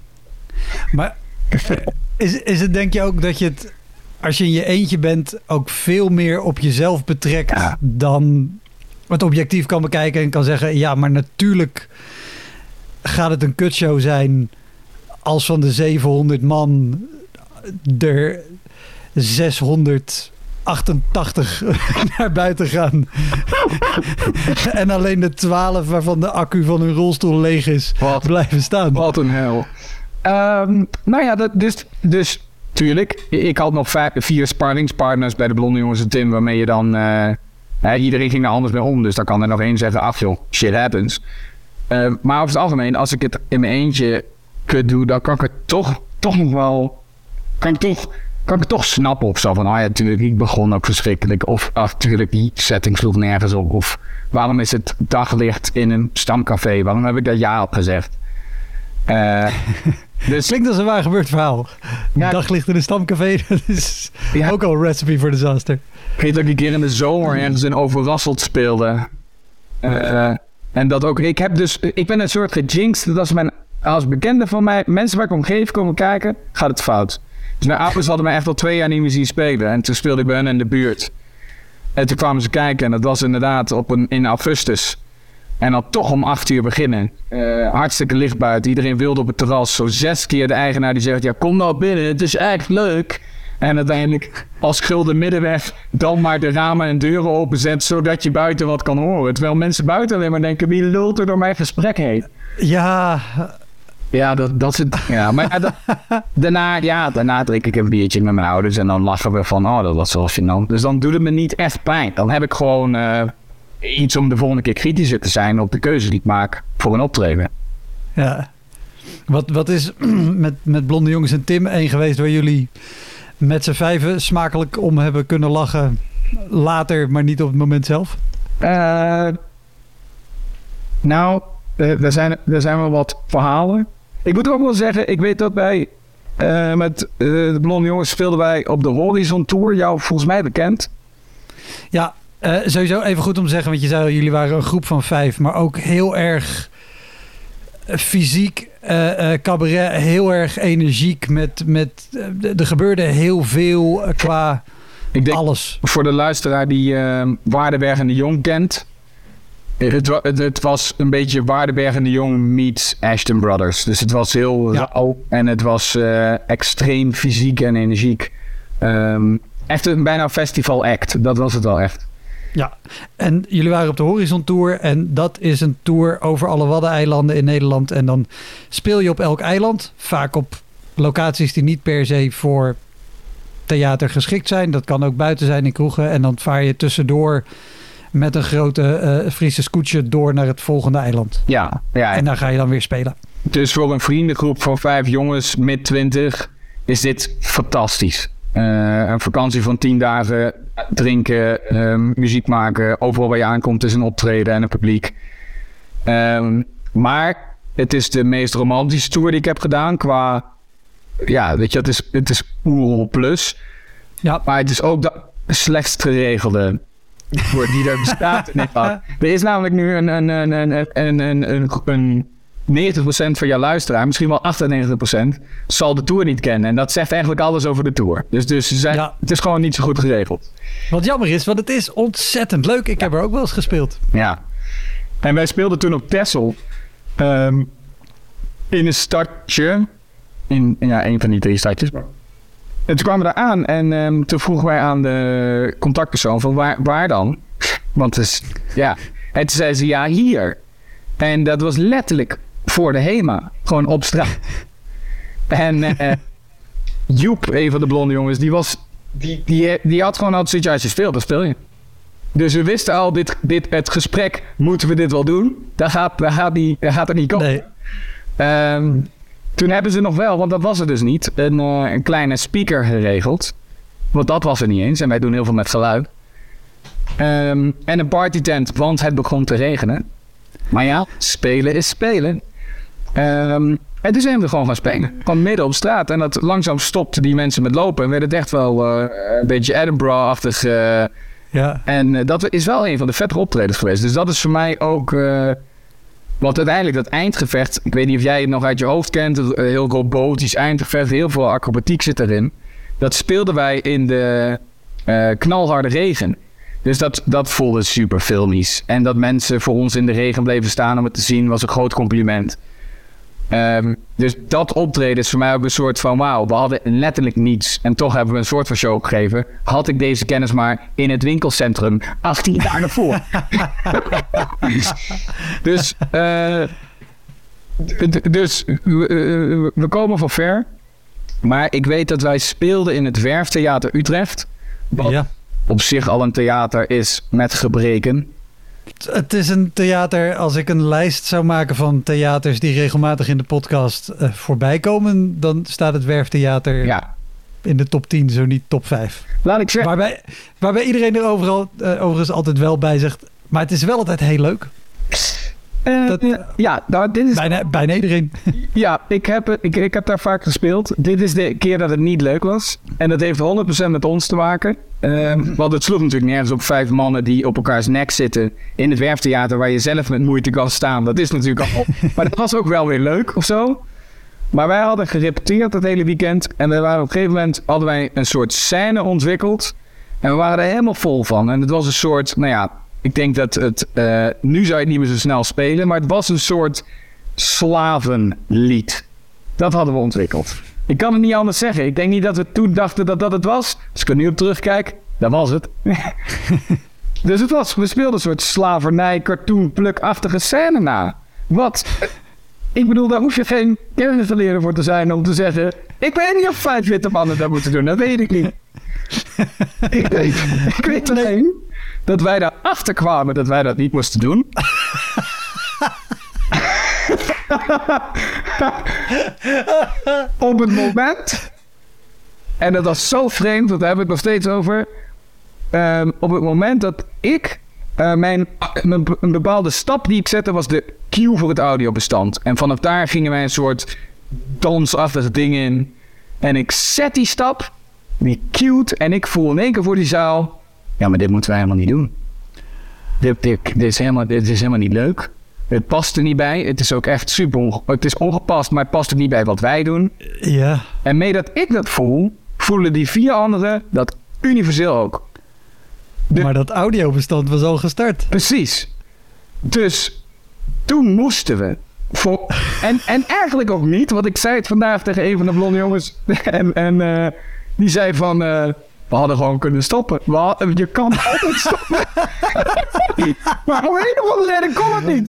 maar is, is het denk je ook dat je het, als je in je eentje bent, ook veel meer op jezelf betrekt Ja. dan het objectief kan bekijken en kan zeggen, ja, maar natuurlijk gaat het een kutshow zijn als van de 700 man er 688 *laughs* naar buiten gaan. *laughs* en alleen de 12 waarvan de accu van hun rolstoel leeg is, Wat? blijven staan. Wat een hel. Ehm, nou ja, dat, dus, dus tuurlijk. Ik had nog vijf, vier sparringspartners bij de blonde jongens en Tim, waarmee je dan... eh, hè, iedereen ging er anders mee om, dus dan kan er nog één zeggen, ach joh, shit happens. Ehm, maar over het algemeen, als ik het in mijn eentje kut doe, dan kan ik het toch, toch nog wel... Kan ik toch, kan ik toch snappen of zo. Van, ah ja, natuurlijk, ik begon ook verschrikkelijk. Of, ach, natuurlijk, die setting sloeg nergens op. Of, waarom is het daglicht in een stamcafé? Waarom heb ik dat ja op gezegd? Eh, *laughs* dus Klinkt als een waar gebeurd verhaal. Ja. Daglicht in een stamcafé, *laughs* dat is Ja. ook al een recipe voor disaster. ik weet dat ik een keer in de zomer ergens in Overrasseld speelde. Eh, en dat ook, ik heb dus, ik ben een soort gejinxed. Dat als mijn, als bekenden van mij, mensen waar ik omgeef komen kijken, gaat het fout. Dus mijn hadden mij echt al twee jaar niet meer zien spelen. En toen speelde ik bij hen in de buurt. En toen kwamen ze kijken en dat was inderdaad op een, in augustus. En dan toch om acht uur beginnen. Eh, hartstikke licht buiten. Iedereen wilde op het terras. Zo zes keer de eigenaar die zegt... Ja, kom nou binnen. Het is echt leuk. En uiteindelijk als gulden middenweg... dan maar de ramen en deuren openzet... zodat je buiten wat kan horen. Terwijl mensen buiten alleen maar denken... wie lult er door mijn gesprek heen? Ja, Ja, dat, dat is het. Ja, maar ja, dat- *laughs* daarna, ja, daarna drink ik een biertje met mijn ouders... en dan lachen we van... oh, dat was wel gênant. Dus dan doet het me niet echt pijn. Dan heb ik gewoon... eh, iets om de volgende keer kritischer te zijn op de keuze die ik maak voor een optreden. ja. Wat, wat is *clears throat* met, met Blonde Jongens en Tim één geweest waar jullie met z'n vijven smakelijk om hebben kunnen lachen later, maar niet op het moment zelf? Eh, nou, eh, er, zijn, er zijn wel wat verhalen. Ik moet ook wel zeggen, ik weet dat wij eh, met eh, de Blonde Jongens speelden wij op de Horizon Tour. Jou volgens mij bekend. Ja, eh, sowieso even goed om te zeggen, want je zei al, jullie waren een groep van vijf, maar ook heel erg fysiek, cabaret, heel erg energiek. Met, met, er gebeurde heel veel qua Ik denk alles. voor de luisteraar die Waardenberg en de Jong kent. Het, wa- het, het was een beetje Waardenberg en de Jong meets Ashton Brothers. Dus het was heel Ja. rauw en het was eh, extreem fysiek en energiek. Ehm, echt een bijna festival act. Dat was het wel echt. Ja, en jullie waren op de Horizon Tour en dat is een tour over alle Waddeneilanden in Nederland. En dan speel je op elk eiland, vaak op locaties die niet per se voor theater geschikt zijn. Dat kan ook buiten zijn in kroegen. En dan vaar je tussendoor met een grote eh Friese scootje door naar het volgende eiland. Ja, ja En daar ga je dan weer spelen. Dus voor een vriendengroep van vijf jongens, mid 20, is dit fantastisch. Eh, een vakantie van tien dagen, drinken, ehm, muziek maken. Overal waar je aankomt is een optreden en een publiek. Ehm, maar het is de meest romantische tour die ik heb gedaan qua... Ja, weet je, het is, het is Oerol plus. Ja, Maar het is ook de slechtst geregelde tour die er bestaat *laughs* in. Er is namelijk nu een, een, een, een, een, een, een, een 90% van jouw luisteraar, misschien wel 98%, zal de tour niet kennen. En dat zegt eigenlijk alles over de tour. Dus, dus ze zijn, Ja. het is gewoon niet zo goed geregeld. wat jammer is, want het is ontzettend leuk. Ik heb er ook wel eens gespeeld. Ja. En wij speelden toen op Texel. ehm, in een stadje. In ja, een van die drie stadjes. En toen kwamen we daar aan en ehm, toen vroegen wij aan de contactpersoon van waar, waar dan? Want het is, ja. En toen zei ze ja, hier. En dat was letterlijk voor de HEMA. Gewoon op straat. *laughs* en eh, Joep, een van de blonde jongens, die was... Die, die, die had gewoon altijd zoiets als je speelt, dan speel je. Dus we wisten al, dit, dit, het gesprek, moeten we dit wel doen? Dat gaat, dat gaat, gaat er niet komen. Nee. Ehm, toen hebben ze nog wel, want dat was er dus niet, een, eh, een kleine speaker geregeld. Want dat was er niet eens en wij doen heel veel met geluid. Ehm, en een partytent, want het begon te regenen. Maar ja, spelen is spelen. Ehm, en toen zijn we gewoon gaan spelen. Gewoon midden op straat. En dat langzaam stopte die mensen met lopen. En werd het echt wel eh, een beetje Edinburgh-achtig. eh, Ja. en dat is wel een van de vettere optredens geweest. Dus dat is voor mij ook. Want uiteindelijk dat eindgevecht. Ik weet niet of jij het nog uit je hoofd kent. Eh, heel robotisch eindgevecht. Heel veel acrobatiek zit erin. Dat speelden wij in de eh, knalharde regen. Dus dat, dat voelde super filmisch. En dat mensen voor ons in de regen bleven staan om het te zien, was een groot compliment. Ehm, dus dat optreden is voor mij ook een soort van wauw. We hadden letterlijk niets. En toch hebben we een soort van show gegeven. Had ik deze kennis maar in het winkelcentrum 18 jaar ervoor. dus, eh, dus we, eh, we komen van ver. Maar ik weet dat wij speelden in het Werftheater Utrecht. Wat ja. op zich al een theater is met gebreken. Het is een theater, als ik een lijst zou maken van theaters die regelmatig in de podcast eh, voorbij komen, dan staat het Werftheater Ja. in de top 10, zo niet top 5. Laat ik zeggen. Waarbij, waarbij iedereen er overal, eh, overigens altijd wel bij zegt, maar het is wel altijd heel leuk. eh, dat- ja, nou, dit is Bijna, bijna iedereen. *laughs* Ja, ik heb, ik, ik heb daar vaak gespeeld. Dit is de keer dat het niet leuk was. En dat heeft 100% met ons te maken. Ehm, want het sloeg natuurlijk nergens op vijf mannen die op elkaars nek zitten in het werftheater waar je zelf met moeite kan staan. Dat is natuurlijk al. *laughs* maar dat was ook wel weer leuk of zo. Maar wij hadden gerepeteerd dat hele weekend. En we waren op een gegeven moment hadden wij een soort scène ontwikkeld. En we waren er helemaal vol van. En het was een soort, nou ja, ik denk dat het. eh, nu zou je het niet meer zo snel spelen. Maar het was een soort slavenlied. Dat hadden we ontwikkeld. Ik kan het niet anders zeggen. Ik denk niet dat we toen dachten dat dat het was. Als ik er nu op terugkijk, dat was het. *laughs* dus het was, we speelden een soort slavernij, cartoon, plukachtige scène na. Wat? Ik bedoel, daar hoef je geen kennisgeleerde voor te zijn om te zeggen... Ik weet niet of vijf witte mannen dat moeten doen. Dat weet ik niet. *laughs* ik weet, *laughs* ik weet alleen dat wij daarachter kwamen dat wij dat niet moesten doen. *laughs* op het moment. En dat was zo vreemd, want daar hebben we het nog steeds over. Ehm, op het moment dat ik eh, mijn, mijn- een bepaalde stap die ik zette, was de cue voor het audiobestand. En vanaf daar gingen wij een soort dansachtig ding in. En ik zet die stap, die cute, en ik voel in één keer voor die zaal... Ja, maar dit moeten wij helemaal niet doen. Dit, dit, dit, is, helemaal, dit is helemaal niet leuk. Het past er niet bij. Het is ook echt super onge- Het is ongepast, maar het past ook niet bij wat wij doen. Ja. En mee dat ik dat voel, voelen die vier anderen dat universeel ook. De- Maar dat audiobestand was al gestart. Precies. Dus toen moesten we. Voor, en, en eigenlijk ook niet, want ik zei het vandaag tegen een van de blonde jongens. *laughs* En, en eh, die zei van. eh, we hadden gewoon kunnen stoppen. Hadden- je kan altijd stoppen. *laughs* *laughs* maar om een of andere reden kon het niet.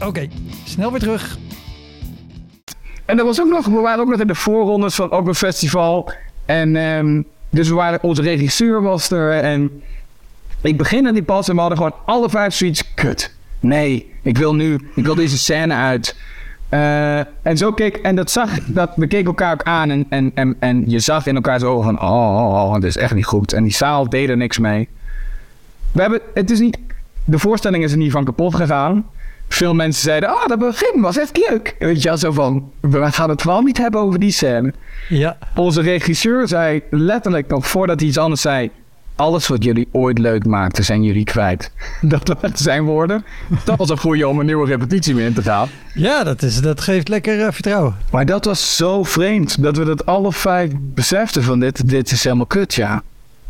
Oké, snel weer terug. En er was ook nog, we waren ook nog in de voorrondes van ook festival. En ehm, dus we waren, onze regisseur was er. En ik begin aan die pas en we hadden gewoon alle vijf zoiets. Kut. Nee, ik wil nu, ik wil deze scène uit. Eh, en zo keek, en dat zag, dat, we keken elkaar ook aan en, en, en, en je zag in elkaars ogen van, oh, oh, oh, dit is echt niet goed. En die zaal deed er niks mee. We hebben, het is niet, de voorstelling is er niet van kapot gegaan. Veel mensen zeiden, ah, dat begin was echt leuk. Weet je wel, zo van, we gaan het wel niet hebben over die scène. Ja, Onze regisseur zei letterlijk nog voordat hij iets anders zei... Alles wat jullie ooit leuk maakten, zijn jullie kwijt. *laughs* Dat waren zijn woorden. Dat was een goeie om een nieuwe repetitie mee in te gaan. ja dat, is, dat geeft lekker eh, vertrouwen. Maar dat was zo vreemd. Dat we dat alle vijf beseften van dit, dit is helemaal kut, ja.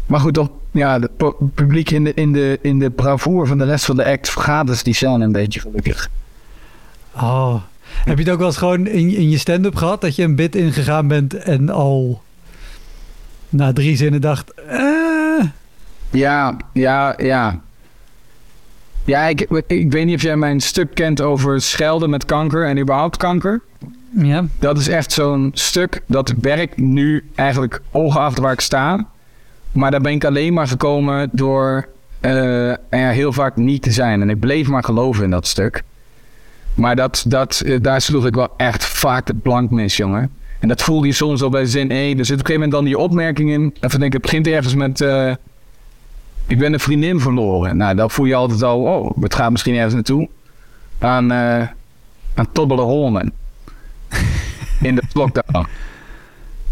Maar goed, toch, ja, het pu- publiek in de, in, de, in de bravoure van de rest van de act vergaat dus die scène een beetje gelukkig. Oh. Heb je het ook wel eens gewoon in, in je stand-up gehad dat je een bit ingegaan bent en al na drie zinnen dacht, eh, Ja, ja, ja. Ja, ik, ik weet niet of jij mijn stuk kent over schelden met kanker en überhaupt kanker. ja, Dat is echt zo'n stuk dat werkt nu eigenlijk ongeacht waar ik sta. Maar daar ben ik alleen maar gekomen door eh, er heel vaak niet te zijn. En ik bleef maar geloven in dat stuk. Maar dat, dat, eh, daar sloeg ik wel echt vaak de plank mis, jongen. En dat voelde je soms al bij zin 1. Er zit op een gegeven moment dan die opmerking in. Even denk ik, het begint ergens met... eh, ik ben een vriendin verloren. Nou, dan voel je altijd al... Oh, het gaat misschien ergens naartoe. Aan, eh aan Toblerone. in de lockdown.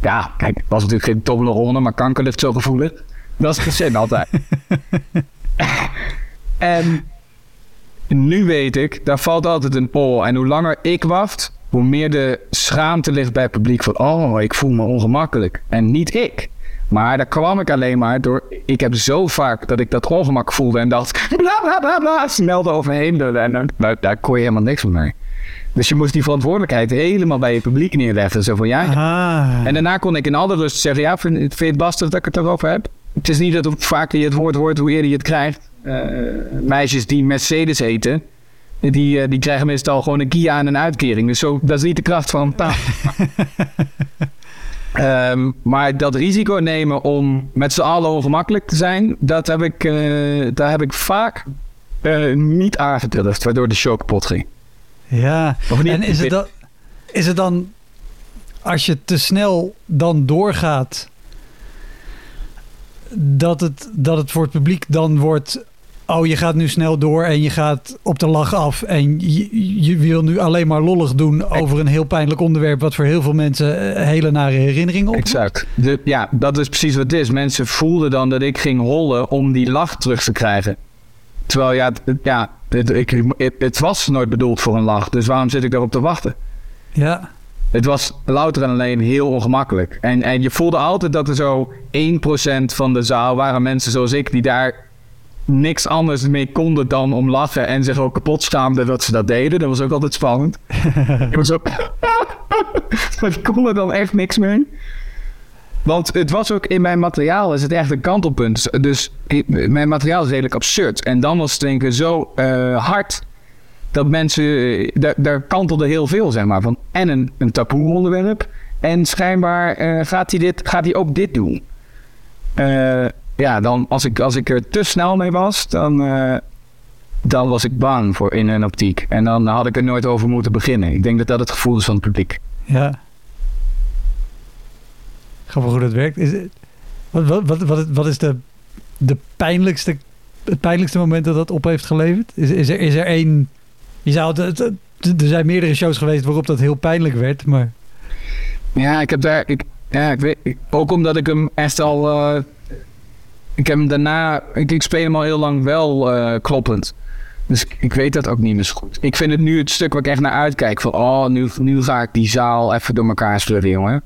Ja, kijk, het was natuurlijk geen Toblerone, maar kanker ligt zo gevoelig. Dat is gezin altijd. *laughs* en nu weet ik, daar valt altijd een pol. En hoe langer ik wacht, hoe meer de schaamte ligt bij het publiek van... Oh, ik voel me ongemakkelijk. En niet ik. Maar daar kwam ik alleen maar door... Ik heb zo vaak dat ik dat ongemak voelde en dacht... Bla bla bla bla, snel eroverheen lullen. En dan- daar, daar kon je helemaal niks van mee. Dus je moest die verantwoordelijkheid helemaal bij je publiek neerleggen. Zo van, ja, ah, en daarna kon ik in alle rust zeggen: Ja, vind, vind je het lastig dat ik het erover heb? Het is niet dat hoe vaker je het woord hoort, hoe eerder je het krijgt. Eh, meisjes die Mercedes eten, die, eh, die krijgen meestal gewoon een Kia en een uitkering. Dus zo, dat is niet de kracht van taal. *laughs* Ehm, maar dat risico nemen om met z'n allen ongemakkelijk te zijn, dat heb ik, eh, daar heb ik vaak eh, niet aangedurfd, waardoor de show kapot ging. Ja. Niet? En is het, dan, is het dan, als je te snel dan doorgaat, dat het, dat het voor het publiek dan wordt... Oh, je gaat nu snel door en je gaat op de lach af. En je, je wil nu alleen maar lollig doen over een heel pijnlijk onderwerp... wat voor heel veel mensen eh, hele nare herinneringen op. Exact. De, ja, dat is precies wat het is. Mensen voelden dan dat ik ging hollen om die lach terug te krijgen. Terwijl ja, het, ja het, ik, het, was nooit bedoeld voor een lach. Dus waarom zit ik daarop te wachten? Ja, Het was louter en alleen heel ongemakkelijk. En, en je voelde altijd dat er zo 1% van de zaal waren mensen zoals ik... die daar niks anders mee konden dan om lachen... en zich ook kapot schaamden dat ze dat deden. Dat was ook altijd spannend. *laughs* ik was ook... *laughs* maar die konden dan echt niks mee. Want het was ook in mijn materiaal is het echt een kantelpunt. Dus ik- mijn materiaal is redelijk absurd. En dan was het denk zo eh, hard dat mensen, eh, daar, daar kantelde heel veel, zeg maar. Van, en een, een taboe onderwerp. En schijnbaar eh, gaat hij dit, gaat hij ook dit doen. Ja, dan als ik, als ik er te snel mee was, dan, dan was ik bang voor in een optiek. En dan had ik er nooit over moeten beginnen. Ik denk dat dat het gevoel is van het publiek. Ja. Grappig hoe dat werkt. Is, wat, wat, wat, wat, is de, de pijnlijkste, het pijnlijkste moment dat dat op heeft geleverd? Is, is, er, is er één... Je zou er zijn meerdere shows geweest waarop dat heel pijnlijk werd, maar... Ja, ik heb daar. Ik, ja, ik weet. ook omdat ik hem echt al. eh, ik heb hem daarna. Ik, ik speel hem al heel lang wel eh, kloppend. Dus ik, weet dat ook niet meer zo goed. Ik vind het nu het stuk waar ik echt naar uitkijk. Van, oh, nu, nu ga ik die zaal even door elkaar schudden, jongen.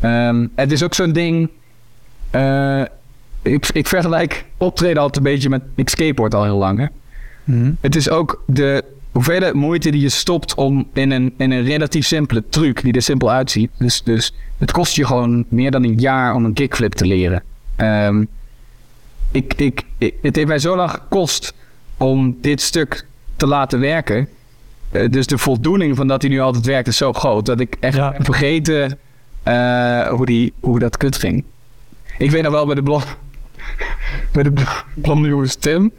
Ehm, het is ook zo'n ding. eh, ik, ik vergelijk optreden altijd een beetje met. Ik skateboard al heel lang, hè. Mhm. Het is ook de hoeveelheid moeite die je stopt om in een, in een relatief simpele truc, die er simpel uitziet. Dus, dus het kost je gewoon meer dan een jaar om een kickflip te leren. Ehm, ik, ik, ik- het heeft mij zo lang gekost om dit stuk te laten werken. Eh, dus de voldoening van dat hij nu altijd werkt is zo groot dat ik echt Ja. vergeten eh, hoe, die, hoe dat kut ging. Ik weet nog wel bij de blog. *laughs* bij de bl- blonde jongens Tim.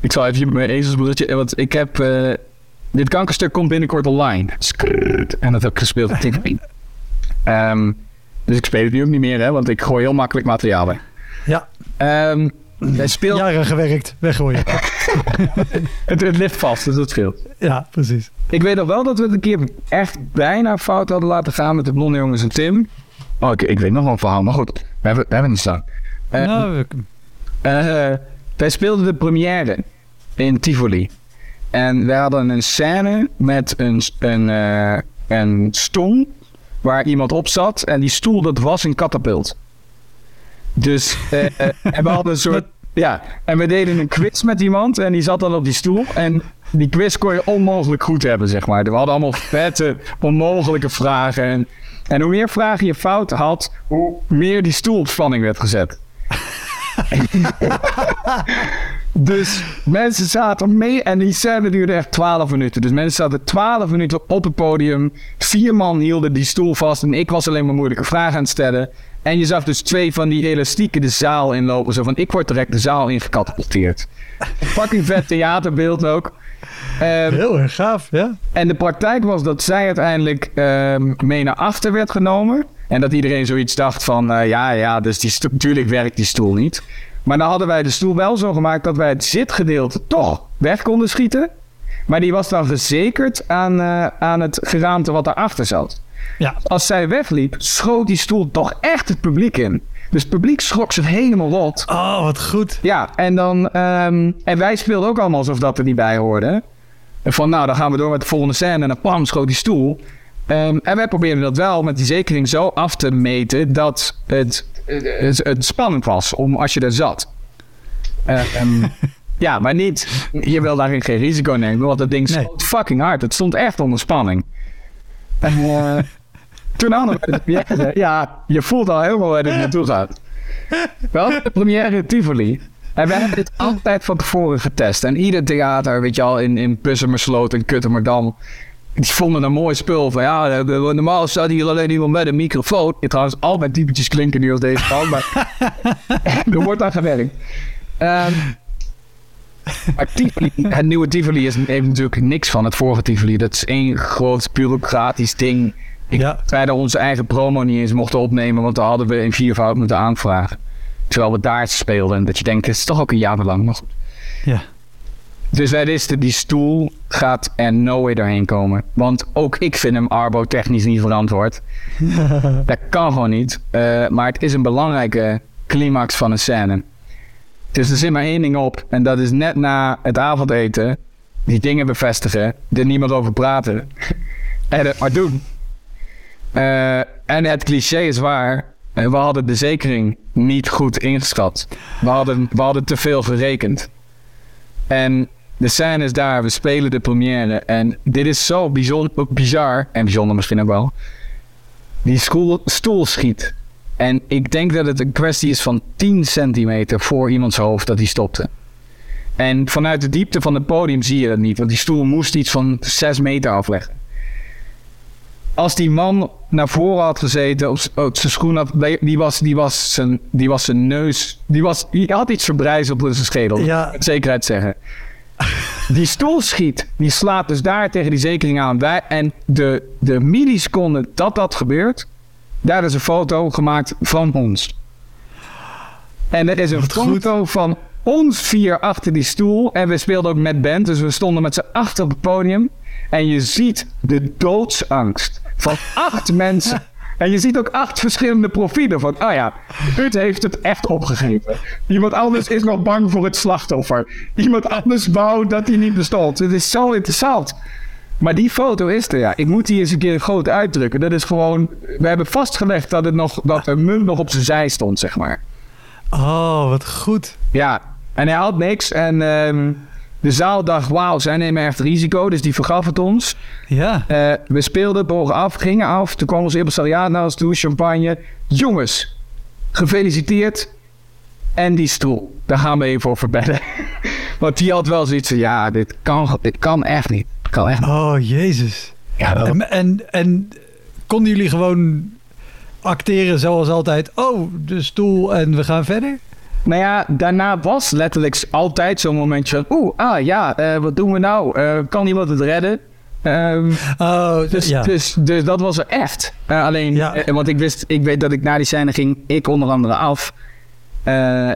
Ik zal even mijn ezelsbroertje. Want ik heb. eh, dit kankerstuk komt binnenkort online. En dat heb ik gespeeld op TikTok. *laughs* Ehm, dus ik speel het nu ook niet meer, hè, want ik gooi heel makkelijk materiaal weg. Ja, Ehm hij speelt. jaren gewerkt, weggooien. *laughs* Het, het ligt vast, dus dat scheelt. ja, precies. Ik weet nog wel dat we het een keer echt bijna fout hadden laten gaan met de blonde jongens en Tim. Oh, ik, ik weet nog wel een verhaal, maar goed. We hebben, we hebben het staan. Eh, nou, we- Eh, wij speelden de première in Tivoli. En wij hadden een scène met een, een, eh, een stoel waar iemand op zat. En die stoel, dat was een katapult. Dus eh, eh, en we hadden een soort... *laughs* Ja, en we deden een quiz met iemand en die zat dan op die stoel. En die quiz kon je onmogelijk goed hebben, zeg maar. We hadden allemaal *laughs* vette, onmogelijke vragen. En, en hoe meer vragen je fout had, hoe meer die stoel op spanning werd gezet. *laughs* Dus mensen zaten mee en die scène duurde echt 12 minuten. Dus mensen zaten 12 minuten op het podium. Vier man hielden die stoel vast en ik was alleen maar moeilijke vragen aan het stellen. En je zag dus twee van die elastieken de zaal inlopen. Zo van, ik word direct de zaal ingecatapulteerd. Fucking vet theaterbeeld ook. Ehm, heel erg gaaf, ja. en de praktijk was dat zij uiteindelijk ehm, mee naar achter werd genomen. En dat iedereen zoiets dacht van, eh, ja, ja, dus die natuurlijk werkt die stoel niet. Maar dan hadden wij de stoel wel zo gemaakt dat wij het zitgedeelte toch weg konden schieten. Maar die was dan verzekerd aan, eh, aan het geraamte wat daarachter zat. Ja, Als zij wegliep, schoot die stoel toch echt het publiek in. Dus het publiek schrok zich helemaal rot. oh, wat goed. Ja, en dan. ehm, en wij speelden ook allemaal alsof dat er niet bij hoorde. En van nou, dan gaan we door met de volgende scène. En dan pam, schoot die stoel. Ehm, en wij probeerden dat wel met die zekering zo af te meten dat het, het, het spannend was om als je er zat. Eh, ehm, *laughs* ja, maar niet. Je wil daarin geen risico nemen, want dat ding Nee. schoot fucking hard. Het stond echt onder spanning. En eh, *laughs* toen hadden we de première. Ja, je voelt al helemaal waar dit naartoe gaat. Wel, de première in Tivoli. En we hebben dit altijd van tevoren getest. En ieder theater, weet je al, in, in Bussemersloot en Kuttemmerdam... Die vonden een mooi spul van ja, normaal staat hier alleen iemand met een microfoon. Ja, trouwens, al mijn typetjes klinken nu als deze maar *laughs* er wordt aan gewerkt. Ehm, maar Tivoli, het nieuwe Tivoli is, heeft natuurlijk niks van het vorige Tivoli. Dat is één groot bureaucratisch ding. Ik Ja. wij daar onze eigen promo niet eens mochten opnemen, want dan hadden we in viervoud moeten aanvragen. Terwijl we daar speelden. En dat je denkt, het is toch ook een jaar lang. Maar goed. Ja. Dus wij wisten, die stoel gaat er no way doorheen komen. Want ook ik vind hem arbo-technisch niet verantwoord. *laughs* dat kan gewoon niet. Eh, maar het is een belangrijke climax van een scène. Dus er zit maar één ding op. En dat is net na het avondeten. Die dingen bevestigen. Er niemand over praten. *laughs* en het maar doen. Eh, en het cliché is waar. Eh, We hadden de zekering niet goed ingeschat. We hadden, we hadden te veel gerekend. En de scène is daar, we spelen de première. En dit is zo bijzonder, bizar, en bijzonder misschien ook wel. Die stoel, stoel schiet. En ik denk dat het een kwestie is van 10 centimeter voor iemands hoofd dat hij stopte. En vanuit de diepte van het podium zie je dat niet, want die stoel moest iets van 6 meter afleggen. Als die man naar voren had gezeten, op, op zijn schoen had, die was, die, was zijn, die was zijn neus, die, was, die had iets verbrijzeld op zijn schedel. Ja. Met zekerheid zeggen. Die stoel schiet, die slaat dus daar tegen die zekering aan. Wij, en de, de milliseconde dat dat gebeurt, daar is een foto gemaakt van ons. En er is een Wat goed. foto van ons vier achter die stoel. En we speelden ook met band, dus we stonden met z'n achter op het podium. En je ziet de doodsangst van acht mensen. En je ziet ook acht verschillende profielen van, oh ja, Ut heeft het echt opgegeven. Iemand anders is nog bang voor het slachtoffer. Iemand anders wou dat hij niet bestond. Het is zo interessant. Maar die foto is er, ja. Ik moet die eens een keer groot uitdrukken. Dat is gewoon, we hebben vastgelegd dat, het nog, dat de munt nog op zijn zij stond, zeg maar. Oh, wat goed. Ja, en hij had niks. En ehm, de zaal dacht, wauw, zij nemen echt risico. Dus die vergaf het ons. Ja. Eh, we speelden, bogen af, gingen af. Toen kwam ons impresariaat naar ons toe, champagne. Jongens, gefeliciteerd. En die stoel, daar gaan we even voor verbedden. *laughs* Want die had wel zoiets van, ja, dit kan, dit kan echt niet. Kan echt niet. Oh, jezus. Ja, en, en konden jullie gewoon acteren zoals altijd? Oh, de stoel en we gaan verder? Nou ja, daarna was letterlijk altijd zo'n momentje van... Oeh, ah ja, eh, wat doen we nou? Eh, kan iemand het redden? Ehm, Oh, dus, ja. dus, dus dat was er echt. Eh, alleen, Ja. want ik wist, ik weet dat ik na die scène ging, ik onder andere af.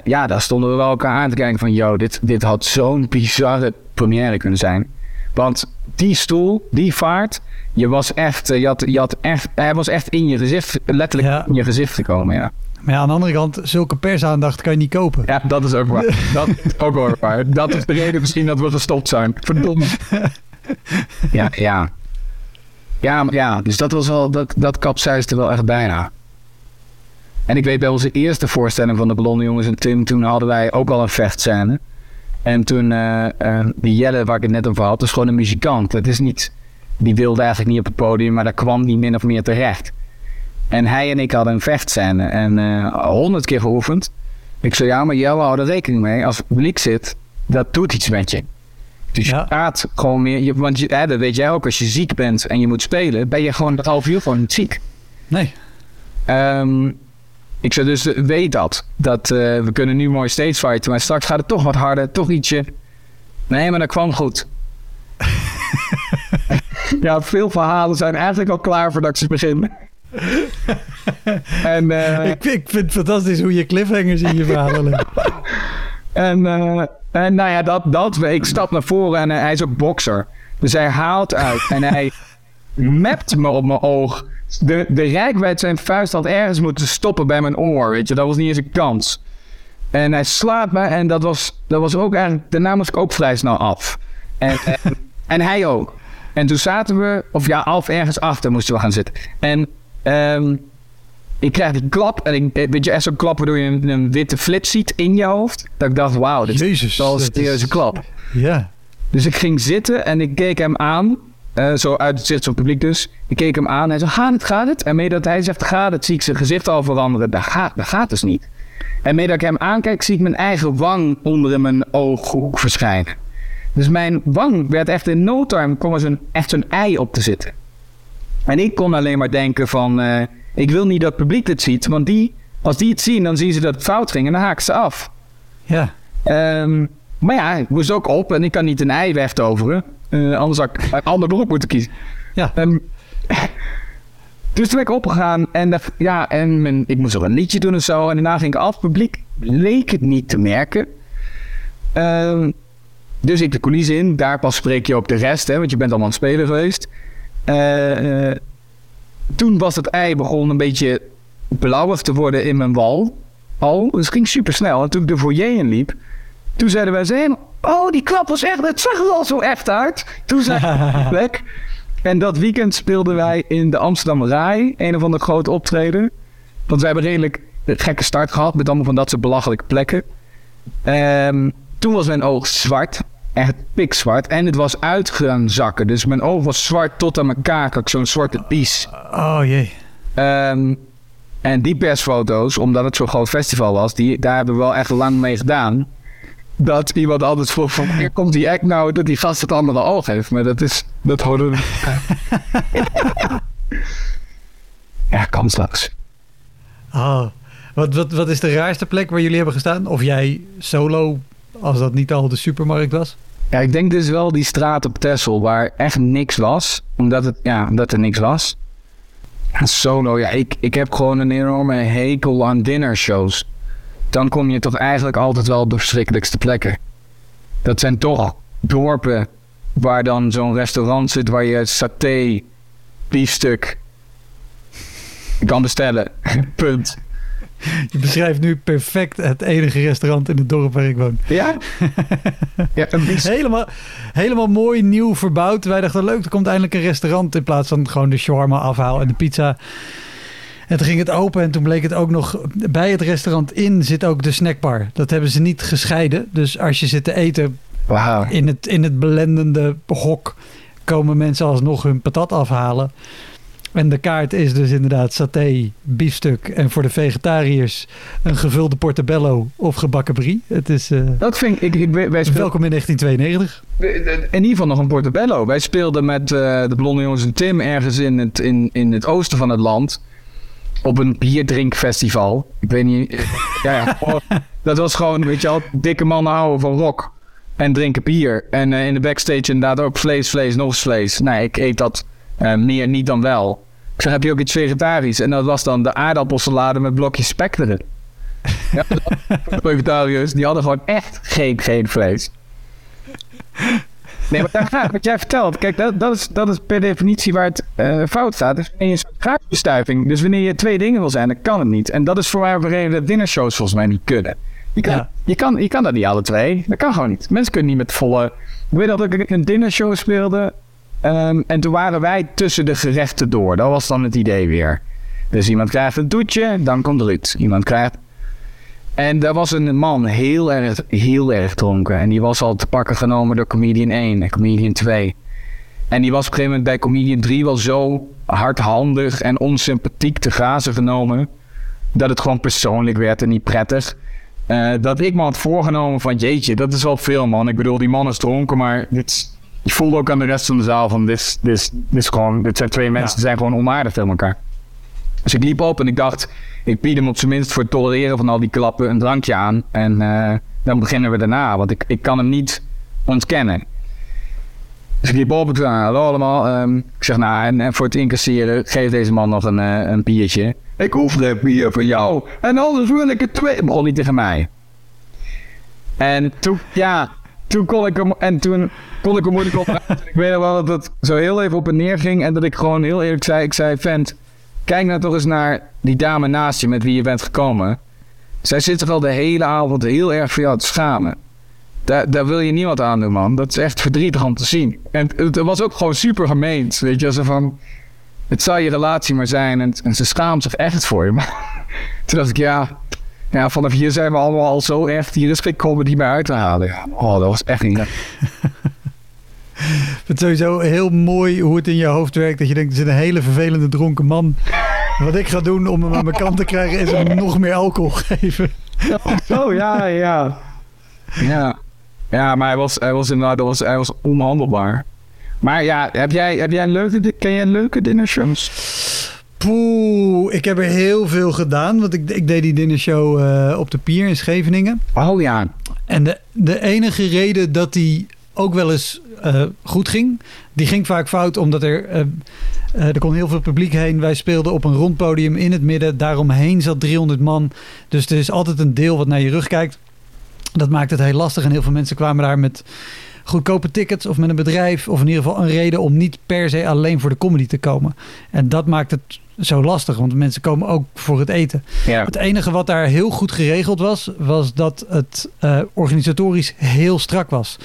Ja, daar stonden we wel elkaar aan te kijken van... Yo, dit, dit had zo'n bizarre première kunnen zijn. Want die stoel, die vaart... Je was echt, je had, je had echt, hij was echt in je gezicht, letterlijk Ja. in je gezicht gekomen, ja. Maar ja, aan de andere kant, zulke persaandacht kan je niet kopen. Ja, dat is ook waar. *laughs* Dat is ook wel waar. Dat is de reden misschien dat we gestopt zijn. Verdomme. *laughs* Ja, ja. Ja, ja, dus dat was wel, dat, dat kapseisde wel echt bijna. En ik weet bij onze eerste voorstelling van de Blonde Jongens en Tim, toen hadden wij ook al een vechtscène. En toen, eh, eh, die Jelle waar ik het net over had, is gewoon een muzikant. Het is niet, die wilde eigenlijk niet op het podium, maar daar kwam die min of meer terecht. En hij en ik hadden een vechtscène en eh, honderd keer geoefend. Ik zei, ja, maar Jelle, hou er rekening mee. Als het publiek zit, dat doet iets met je. Dus Ja. je praat gewoon meer. Je, want je, hè, dat weet jij ook, als je ziek bent en je moet spelen, ben je gewoon dat half uur gewoon niet ziek. Nee. Ehm, ik zei dus, weet dat. Dat eh, we kunnen nu mooi stage fighten, maar straks gaat het toch wat harder, toch ietsje. Nee, maar dat kwam goed. *laughs* ja, veel verhalen zijn eigenlijk al klaar voordat ik ze begin. *laughs* en, eh, Ik, ik vind het fantastisch hoe je cliffhangers in je verhalen legt. En, eh, en nou ja, dat, dat. Ik stap naar voren en eh, hij is ook bokser. Dus hij haalt uit en hij *laughs* mapt me op mijn oog. De, de rijkwijd zijn vuist had ergens moeten stoppen bij mijn oor, weet je. Dat was niet eens een kans. En hij slaat me en dat was, dat was ook eigenlijk... Daarna moest ik ook vrij snel af. En, en, en hij ook. En toen zaten we, of ja, af ergens achter moesten we gaan zitten. En ehm, ik krijg die klap. En ik, eh, weet je, echt zo'n klap waardoor je een, een witte flits ziet in je hoofd. Dat ik dacht, wauw, dit Jezus, is wel een serieuze is- klap. Ja. Dus ik ging zitten en ik keek hem aan. eh, zo uit het zicht van het publiek dus. Ik keek hem aan en hij zei, gaat het, gaat het? En mee dat hij zegt, gaat het, zie ik zijn gezicht al veranderen. Dat gaat, dat gaat dus niet. En mee dat ik hem aankijk, zie ik mijn eigen wang onder in mijn ooghoek verschijnen. Dus mijn wang werd echt in no time, kwam er zo'n, echt zo'n ei op te zitten. En ik kon alleen maar denken van, eh, ik wil niet dat het publiek dit ziet. Want die, als die het zien, dan zien ze dat het fout ging en dan haken ze af. Ja. Ehm, maar ja, ik moest ook op en ik kan niet een ei wegtoveren. Eh anders had ik een *laughs* ander beroep moeten kiezen. Ja. Ehm, dus toen ben ik opgegaan en, dat- ja, en mijn, ik moest ook een liedje doen en zo. En daarna ging ik af. Het publiek leek het niet te merken. Ehm, dus ik de coulissen in. Daar pas spreek je ook de rest, hè, want je bent allemaal aan het spelen geweest. Eh, eh, toen was het ei begon een beetje blauwig te worden in mijn wal. Al, dus het ging super snel. En toen ik de foyer in liep, toen zeiden wij ze Oh, die klap was echt, het zag er al zo echt uit. Toen zei *laughs* ik plek. En dat weekend speelden wij in de Amsterdam Rai, een of andere grote optreden. Want wij hebben redelijk een gekke start gehad met allemaal van dat soort belachelijke plekken. Ehm, toen was mijn oog zwart, echt pikzwart. En het was uit gaan zakken. Dus mijn oog was zwart tot aan mijn kaak, zo'n zwarte pies. Oh jee. Ehm, en die persfoto's, omdat het zo'n groot festival was, die, daar hebben we wel echt lang mee gedaan. dat iemand altijd vroeg van... Hier komt die act nou dat die gast het andere oog heeft. Maar dat is... Dat hoorde... *laughs* ja, kansloos. Oh, wat, wat, wat is de raarste plek waar jullie hebben gestaan? Of jij solo, als dat niet al de supermarkt was? Ja, ik denk dus wel die straat op Texel waar echt niks was. Omdat, het, ja, omdat er niks was. Solo, ja, ik, ik heb gewoon een enorme hekel aan dinnershows. Dan kom je toch eigenlijk altijd wel op de verschrikkelijkste plekken. Dat zijn toch dorpen waar dan zo'n restaurant zit waar je saté, biefstuk kan bestellen. *laughs* Punt. Je beschrijft nu perfect het enige restaurant in het dorp waar ik woon. Ja? *laughs* ja. Helemaal, helemaal mooi nieuw verbouwd. Wij dachten leuk, er komt eindelijk een restaurant in plaats van gewoon de shawarma afhaal en de pizza. En toen ging het open en toen bleek het ook nog... Bij het restaurant in zit ook de snackbar. Dat hebben ze niet gescheiden. Dus als je zit te eten in het, in het belendende hok... komen mensen alsnog hun patat afhalen. En de kaart is dus inderdaad saté, biefstuk... en voor de vegetariërs een gevulde portobello of gebakken brie. Het is eh, Dat vind ik... ik, wij speelden, welkom in 1992. in ieder geval nog een portobello. Wij speelden met eh, de Blonde Jongens en Tim ergens in het, in, in het oosten van het land... op een bierdrinkfestival. Ik weet niet... eh, *laughs* ja, ja. Oh, dat was gewoon, weet je wel... dikke mannen houden van rock en drinken bier. En in de backstage inderdaad ook vlees, vlees, nog eens vlees. Nee, ik eet dat eh, meer niet dan wel. Ik zeg, heb je ook iets vegetarisch? En dat was dan de aardappelsalade met blokjes spek erin. *laughs* Ja, vegetariërs, die hadden gewoon echt geen, geen vlees. Nee, maar daar gaat wat jij vertelt. Kijk, dat, dat, is, dat is per definitie waar het eh, fout staat. Dus wanneer je een. Dus wanneer je twee dingen wil zijn, dan kan het niet. En dat is voor mij de reden dat dinnershows volgens mij niet kunnen. Je kan, Ja. je, kan, je kan dat niet alle twee. Dat kan gewoon niet. Mensen kunnen niet met volle... Ik weet dat ik een dinnershow speelde. Ehm, en toen waren wij tussen de gerechten door. Dat was dan het idee weer. Dus iemand krijgt een toetje, dan komt Ruud. Iemand krijgt... En daar was een man heel erg, heel erg dronken. En die was al te pakken genomen door comedian 1 en comedian 2. En die was op een gegeven moment bij comedian 3 wel zo hardhandig en onsympathiek te grazen genomen. Dat het gewoon persoonlijk werd en niet prettig. Eh, dat ik me had voorgenomen van jeetje, dat is wel veel man. Ik bedoel, die man is dronken, maar dit, je voelde ook aan de rest van de zaal van dit, dit, dit, gewoon, dit zijn twee mensen die zijn gewoon onaardig tegen elkaar. Dus ik liep op en ik dacht, ik bied hem op zijn minst voor het tolereren van al die klappen een drankje aan. En eh, dan beginnen we daarna, want ik, ik kan hem niet ontkennen. Dus ik liep op en toen, hallo allemaal. Ehm, ik zeg, nou, en, en voor het incasseren, geef deze man nog een, eh, een biertje. Ik hoef geen bier van jou. En anders wil ik het twee. Begon niet tegen mij. En toen, ja, toen kon ik hem, en toen kon ik hem moeilijk op. *laughs* ik weet nog wel dat het zo heel even op en neer ging. En dat ik gewoon heel eerlijk zei, ik zei, vent, kijk nou toch eens naar die dame naast je met wie je bent gekomen. Zij zit er al de hele avond heel erg voor jou te schamen. Daar, daar wil je niemand aan doen, man. Dat is echt verdrietig om te zien. En het, het was ook gewoon super gemeend. Weet je, zo van... Het zou je relatie maar zijn en, en ze schaamt zich echt voor je. Maar *laughs* toen dacht ik, ja... Ja, vanaf hier zijn we allemaal al zo echt... Hier is geen comedy meer uit te halen. Ja. Oh, dat was echt niet... Ik vind *laughs* het sowieso heel mooi hoe het in je hoofd werkt. Dat je denkt, er zit een hele vervelende dronken man. Wat ik ga doen om hem aan mijn kant te krijgen, is hem nog meer alcohol geven. *laughs* Oh, ja, ja. Ja. Ja, maar hij was, hij was inderdaad... Hij was, hij was onhandelbaar. Maar ja, heb jij, heb jij een leuke... Ken jij leuke dinnershows? Poeh, ik heb er heel veel gedaan. Want ik, ik deed die dinnershow eh op de Pier in Scheveningen. Oh ja. En de, de enige reden dat die ook wel eens eh, goed ging, die ging vaak fout omdat er, eh, er kon heel veel publiek heen. Wij speelden op een rond podium in het midden. Daaromheen zat 300 man. Dus er is altijd een deel wat naar je rug kijkt. Dat maakt het heel lastig. En heel veel mensen kwamen daar met goedkope tickets of met een bedrijf. Of in ieder geval een reden om niet per se alleen voor de comedy te komen. En dat maakt het zo lastig. Want mensen komen ook voor het eten. Ja. Het enige wat daar heel goed geregeld was, was dat het eh, organisatorisch heel strak was.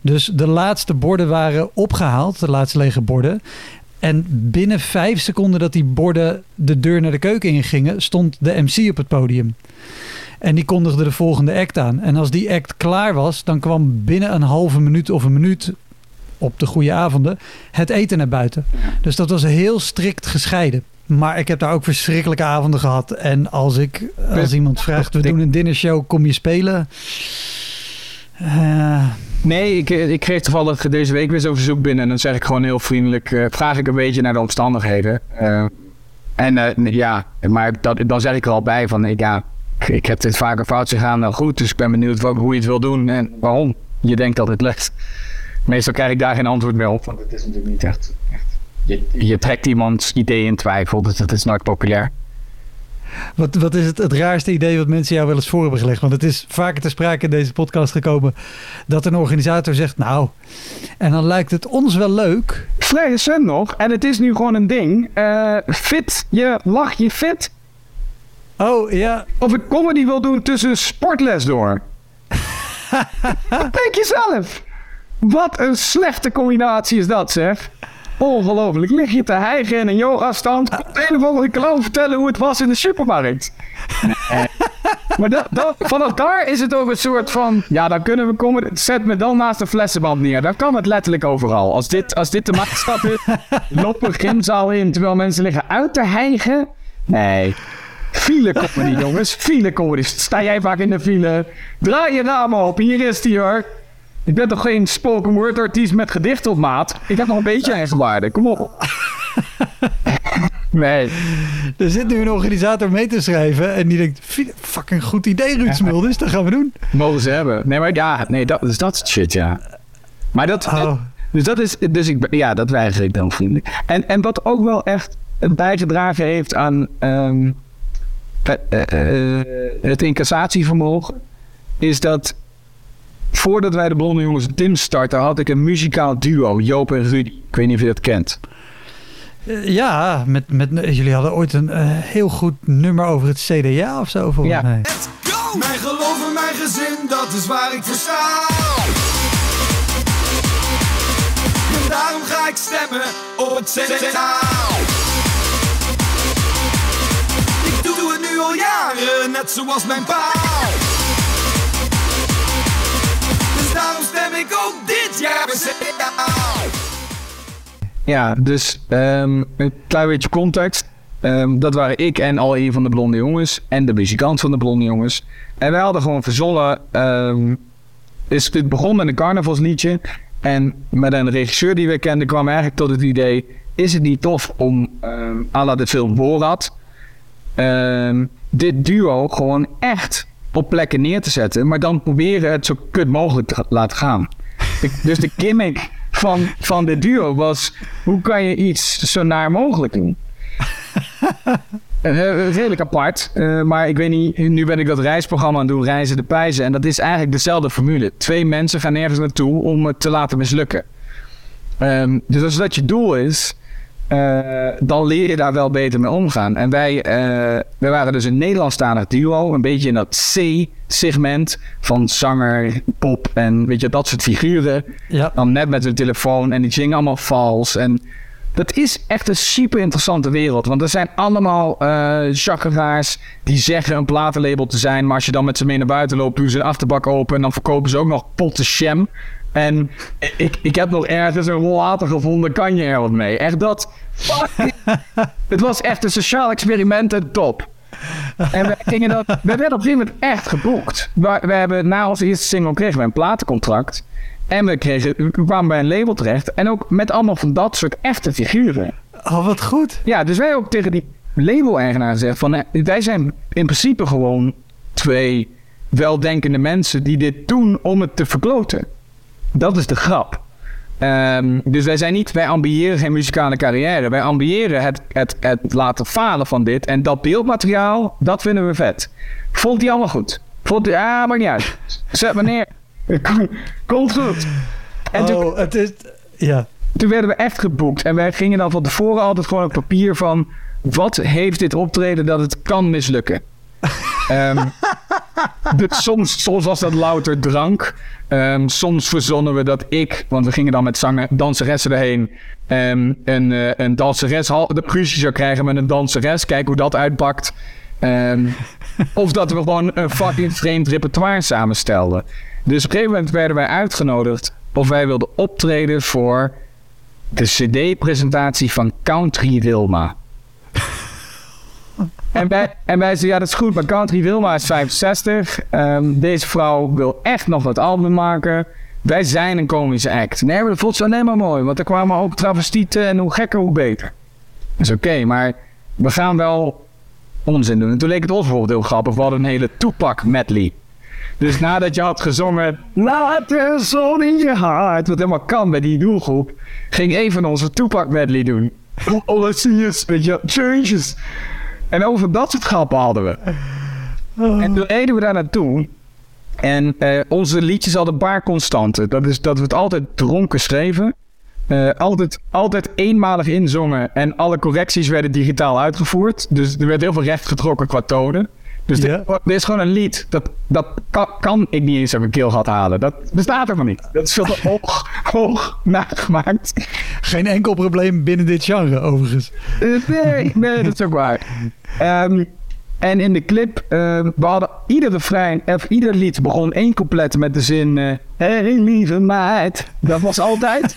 Dus de laatste borden waren opgehaald, de laatste lege borden. En binnen vijf seconden dat die borden de deur naar de keuken ingingen, stond de MC op het podium. En die kondigde de volgende act aan. En als die act klaar was, dan kwam binnen een halve minuut of een minuut op de goede avonden het eten naar buiten. Dus dat was heel strikt gescheiden. Maar ik heb daar ook verschrikkelijke avonden gehad. En als ik als iemand vraagt, we doen een dinnershow, kom je spelen? Eh, Nee, ik, ik kreeg toevallig deze week weer zo'n verzoek binnen. En dan zeg ik gewoon heel vriendelijk, eh, vraag ik een beetje naar de omstandigheden. Eh, en eh, ja, maar dat, dan zeg ik er al bij van, ik, ja, ik heb dit vaker fout gegaan dan goed. Dus ik ben benieuwd wat, hoe je het wil doen en waarom je denkt dat het lukt. Meestal krijg ik daar geen antwoord meer op, want het is natuurlijk niet echt... je, je trekt iemands idee in twijfel, dus dat is nooit populair. wat, wat is het, het raarste idee wat mensen jou wel eens voor hebben gelegd? Want het is vaker te sprake in deze podcast gekomen dat een organisator zegt, nou, en dan lijkt het ons wel leuk. Vrij recent nog, en het is nu gewoon een ding. eh, fit, je lach je fit. Oh ja, Of ik comedy wil doen tussen sportles door. *laughs* Denk je zelf. Wat een slechte combinatie is dat, zeg. Ongelooflijk. Lig je te hijgen in een yoga-stand. Komt de een of andere clown vertellen hoe het was in de supermarkt. *laughs* Maar dat, dat, vanaf daar is het ook een soort van... Ja, dan kunnen we komen... Zet me dan naast een flessenband neer. Dan kan het letterlijk overal. Als dit, als dit de maatstap is... *laughs* Loop een gymzaal in terwijl mensen liggen uit te hijgen. Nee. File comedy, jongens. File comedy. Sta jij vaak in de file? Draai je ramen op. Hier is die hoor. Ik ben toch geen spoken word artiest met gedicht op maat? Ik heb nog een beetje eigenwaarde. Kom op. *laughs* Nee. er zit nu een organisator mee te schrijven en die denkt, "Fi- fucking goed idee Ruud Smulders, dat gaan we doen. *laughs* Mogen ze hebben. Nee, maar ja, nee, dat is dat shit, ja. Maar dat, Oh. dus dat is, dus ik, ja, dat weiger ik dan vriendelijk. En, en wat ook wel echt bijgedragen heeft aan ehm, eh, eh, eh, het incassatievermogen, is dat voordat wij de Blonde Jongens Tim starten, had ik een muzikaal duo, Joop en Rudy. Ik weet niet of je dat kent. Eh, ja, met, met, jullie hadden ooit een eh, heel goed nummer over het CDA of zo, volgens Ja. mij. Let's go! Mijn geloof en mijn gezin, dat is waar ik voor sta. En daarom ga ik stemmen op het CDA. Ik doe het nu al jaren, net zoals mijn pa. Ik ook dit jaar. Ja, dus ehm, een klein beetje context. Ehm, dat waren ik en al een van de blonde jongens. En de muzikant van de blonde jongens. En wij hadden gewoon verzonnen. ehm is, het begon met een carnavalsliedje. En met een regisseur die we kenden kwam eigenlijk tot het idee... Is het niet tof om, ehm à la de film Borat... ehm, dit duo gewoon echt op plekken neer te zetten... maar dan proberen het zo kut mogelijk te laten gaan. Dus de gimmick van, van dit duo was... hoe kan je iets zo naar mogelijk doen? *laughs* Eh, redelijk apart, eh, maar ik weet niet, nu ben ik dat reisprogramma aan het doen, Reizen de Pijzen. En dat is eigenlijk dezelfde formule. Twee mensen gaan nergens naartoe om het te laten mislukken. Ehm, dus als dat je doel is, eh, dan leer je daar wel beter mee omgaan. En wij, eh, wij waren dus een Nederlandstalig duo, een beetje in dat C-segment van zanger, pop en weet je, dat soort figuren. Ja. Dan net met hun telefoon en die zingen allemaal vals. En dat is echt een super interessante wereld. Want er zijn allemaal chakeraars die zeggen een platenlabel te zijn. Maar als je dan met ze mee naar buiten loopt, doen ze een achterbak open. En dan verkopen ze ook nog potten sham. En ik, ik heb nog ergens een rollator gevonden. Kan je er wat mee? Echt dat. *laughs* het was echt een sociaal experiment en top. En we, gingen dat, *laughs* we werden op een gegeven moment echt geboekt. We, we hebben na onze eerste single kregen we een platencontract. En we, kregen, we kwamen bij een label terecht. En ook met allemaal van dat soort echte figuren. Oh, wat goed. Ja, dus wij ook tegen die label-eigenaar gezegd van... wij zijn in principe gewoon twee weldenkende mensen... die dit doen om het te verkloten. Dat is de grap. Ehm, dus wij zijn niet, wij ambiëren geen muzikale carrière. Wij ambiëren het, het, het laten falen van dit. En dat beeldmateriaal, dat vinden we vet. Vond hij allemaal goed? Vond hij, ah, maakt niet uit. Zet maar neer. *laughs* Kom- Komt goed. En toen, oh, het is... Ja. toen werden we echt geboekt. En wij gingen dan van tevoren altijd gewoon op papier van... Wat heeft dit optreden dat het kan mislukken? Ehm, soms, was dat louter drank. Ehm, soms verzonnen we dat ik... Want we gingen dan met zanger, danseressen erheen... ehm, een, eh, een danseres de ruzie zou krijgen met een danseres. Kijken hoe dat uitpakt. Of dat we gewoon een fucking vreemd repertoire samenstelden. Dus op een gegeven moment werden wij uitgenodigd... of wij wilden optreden voor de cd-presentatie van Country Wilma. En wij, en zeiden, ja, dat is goed, maar Country Wilma is 65. Ehm, deze vrouw wil echt nog wat album maken. Wij zijn een komische act. Nee, dat voelt zo alleen mooi, want er kwamen ook travestieten en hoe gekker, hoe beter. Dat is oké, maar we gaan wel onzin doen. En toen leek het ons bijvoorbeeld heel grappig. We hadden een hele Tupac medley. Dus nadat je had gezongen... Laat de zon in je hart, wat helemaal kan bij die doelgroep... ging een van onze Tupac medley doen. All I see is, weet je, changes. En over dat soort grappen hadden we. En toen reden we daar naartoe. En eh, onze liedjes hadden een paar constanten. Dat is dat we het altijd dronken schreven. Eh, altijd, altijd eenmalig inzongen en alle correcties werden digitaal uitgevoerd. Dus er werd heel veel recht getrokken qua tonen. Dus dit, dit is gewoon een lied. Dat, dat kan, kan ik niet eens uit mijn keel gehad halen. Dat bestaat er maar niet. Dat is veel te *laughs* hoog, hoog nagemaakt. Geen enkel probleem binnen dit genre, overigens. Eh, nee, *laughs* nee, dat is ook waar. Ehm, en in de clip, eh, we hadden ieder refrein, of ieder lied begon één couplet met de zin... eh hey lieve meid. Dat was altijd.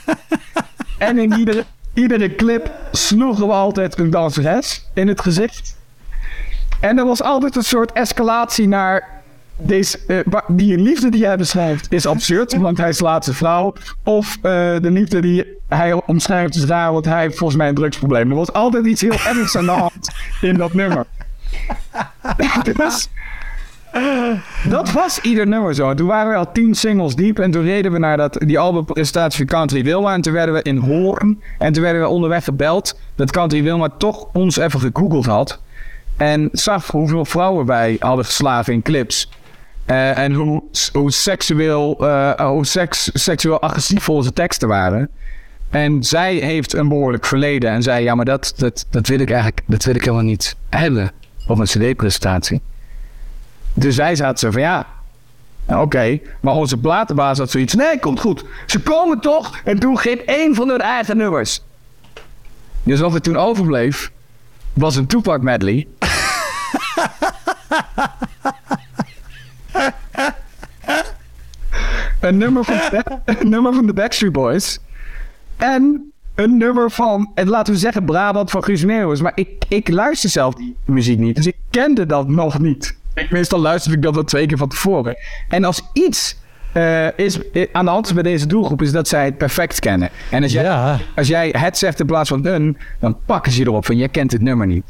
*laughs* en in iedere, iedere clip sloegen we altijd een danseres in het gezicht. En er was altijd een soort escalatie naar... Deze, eh, die liefde die hij beschrijft is absurd, *laughs* want hij slaat zijn vrouw. Of eh, de liefde die hij omschrijft is raar, want hij heeft volgens mij een drugsprobleem. Er was altijd iets heel ergs aan de *laughs* hand in dat nummer. *laughs* dus, dat was ieder nummer zo. Toen waren we al tien singles diep en toen reden we naar dat, die albumpresentatie van Country Wilma. En toen werden we in Hoorn en toen werden we onderweg gebeld dat Country Wilma toch ons even gegoogeld had. En zag hoeveel vrouwen wij hadden geslagen in clips. Eh, en hoe, hoe seksueel, eh, hoe seks, seksueel agressief onze teksten waren. En zij heeft een behoorlijk verleden. En zei, ja, maar dat, dat, dat wil ik eigenlijk dat wil ik helemaal niet hebben op een cd-presentatie. Dus wij zaten zo van, ja, oké. Maar onze platenbaas had zoiets, nee, komt goed. Ze komen toch en doen geen één van hun eigen nummers. Dus wat er toen overbleef, was een Tupac medley. een, nummer van de, *laughs* nummer van Backstreet Boys. En een nummer van, en laten we zeggen, Brabant van Guus Meeuwis. Maar ik, ik luister zelf die muziek niet, dus ik kende dat nog niet. Meestal luister ik dat wel twee keer van tevoren. En als iets eh, is, eh, aan de hand is bij deze doelgroep, is dat zij het perfect kennen. En als jij, Ja. als jij het zegt in plaats van een, dan pakken ze je erop van, jij kent het nummer niet.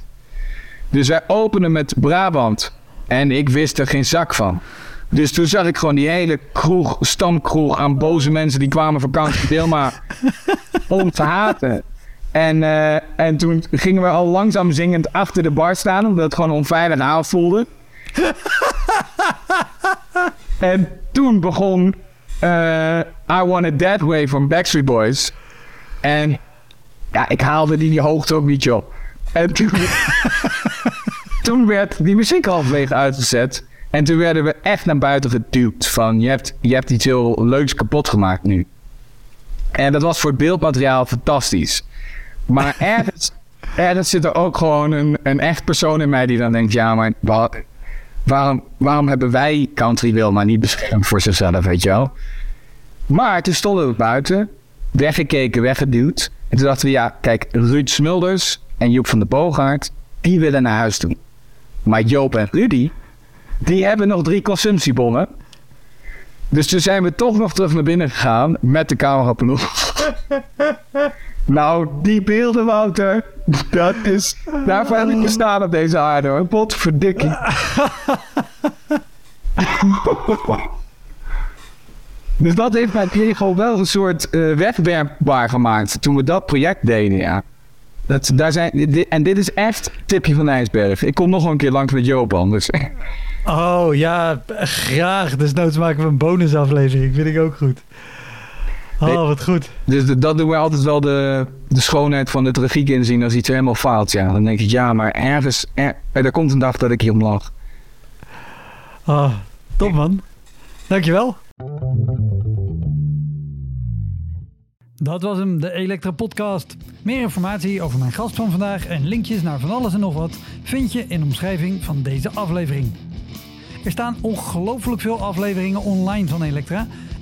Dus wij openen met Brabant. En ik wist er geen zak van. Dus toen zag ik gewoon die hele kroeg, stamkroeg aan boze mensen die kwamen van Country Dilma *laughs* om te haten. En, eh, en toen gingen we al langzaam zingend achter de bar staan, omdat het gewoon onveilig aanvoelde. *laughs* en toen begon eh, I Want It That Way van Backstreet Boys. En ja, ik haalde die, die hoogte ook niet op. En toen, *laughs* toen werd die muziek halverwege uitgezet. En toen werden we echt naar buiten geduwd. Van je hebt, je hebt iets heel leuks kapot gemaakt nu. En dat was voor het beeldmateriaal fantastisch. Maar *laughs* ergens, ergens zit er ook gewoon een, een echt persoon in mij die dan denkt: ja, maar wa- waarom, waarom hebben wij Country Wilma niet beschermd voor zichzelf, weet je wel? Maar toen stonden we buiten, weggekeken, weggeduwd. En toen dachten we: ja, kijk, Ruud Smulders en Joep van de Boogaard, die willen naar huis toe. Maar Joop en Rudy, die hebben nog drie consumptiebonnen. Dus toen zijn we toch nog terug naar binnen gegaan met de cameraploeg. Nou, die beelden, Wouter, dat is... Daarvoor heb ik gestaan op deze aarde, hoor. Potverdikkie. *laughs* dus dat heeft mij Diego wel een soort eh, wegwerpbaar gemaakt toen we dat project deden, ja. Dat, daar zijn, en dit is echt tipje van ijsberg. Ik kom nog een keer langs met Joop anders. Oh ja, graag. Desnoods maken we een bonusaflevering. Vind ik ook goed. Oh, wat goed. Dus dat doen we altijd wel de, de schoonheid van de tragiek inzien als iets helemaal faalt. Ja. Dan denk ik, ja, maar ergens, er, er komt een dag dat ik hier om lach. Oh, top man. Dankjewel. Dat was hem, de Elektra Podcast. Meer informatie over mijn gast van vandaag en linkjes naar van alles en nog wat vind je in de omschrijving van deze aflevering. Er staan ongelooflijk veel afleveringen online van Elektra.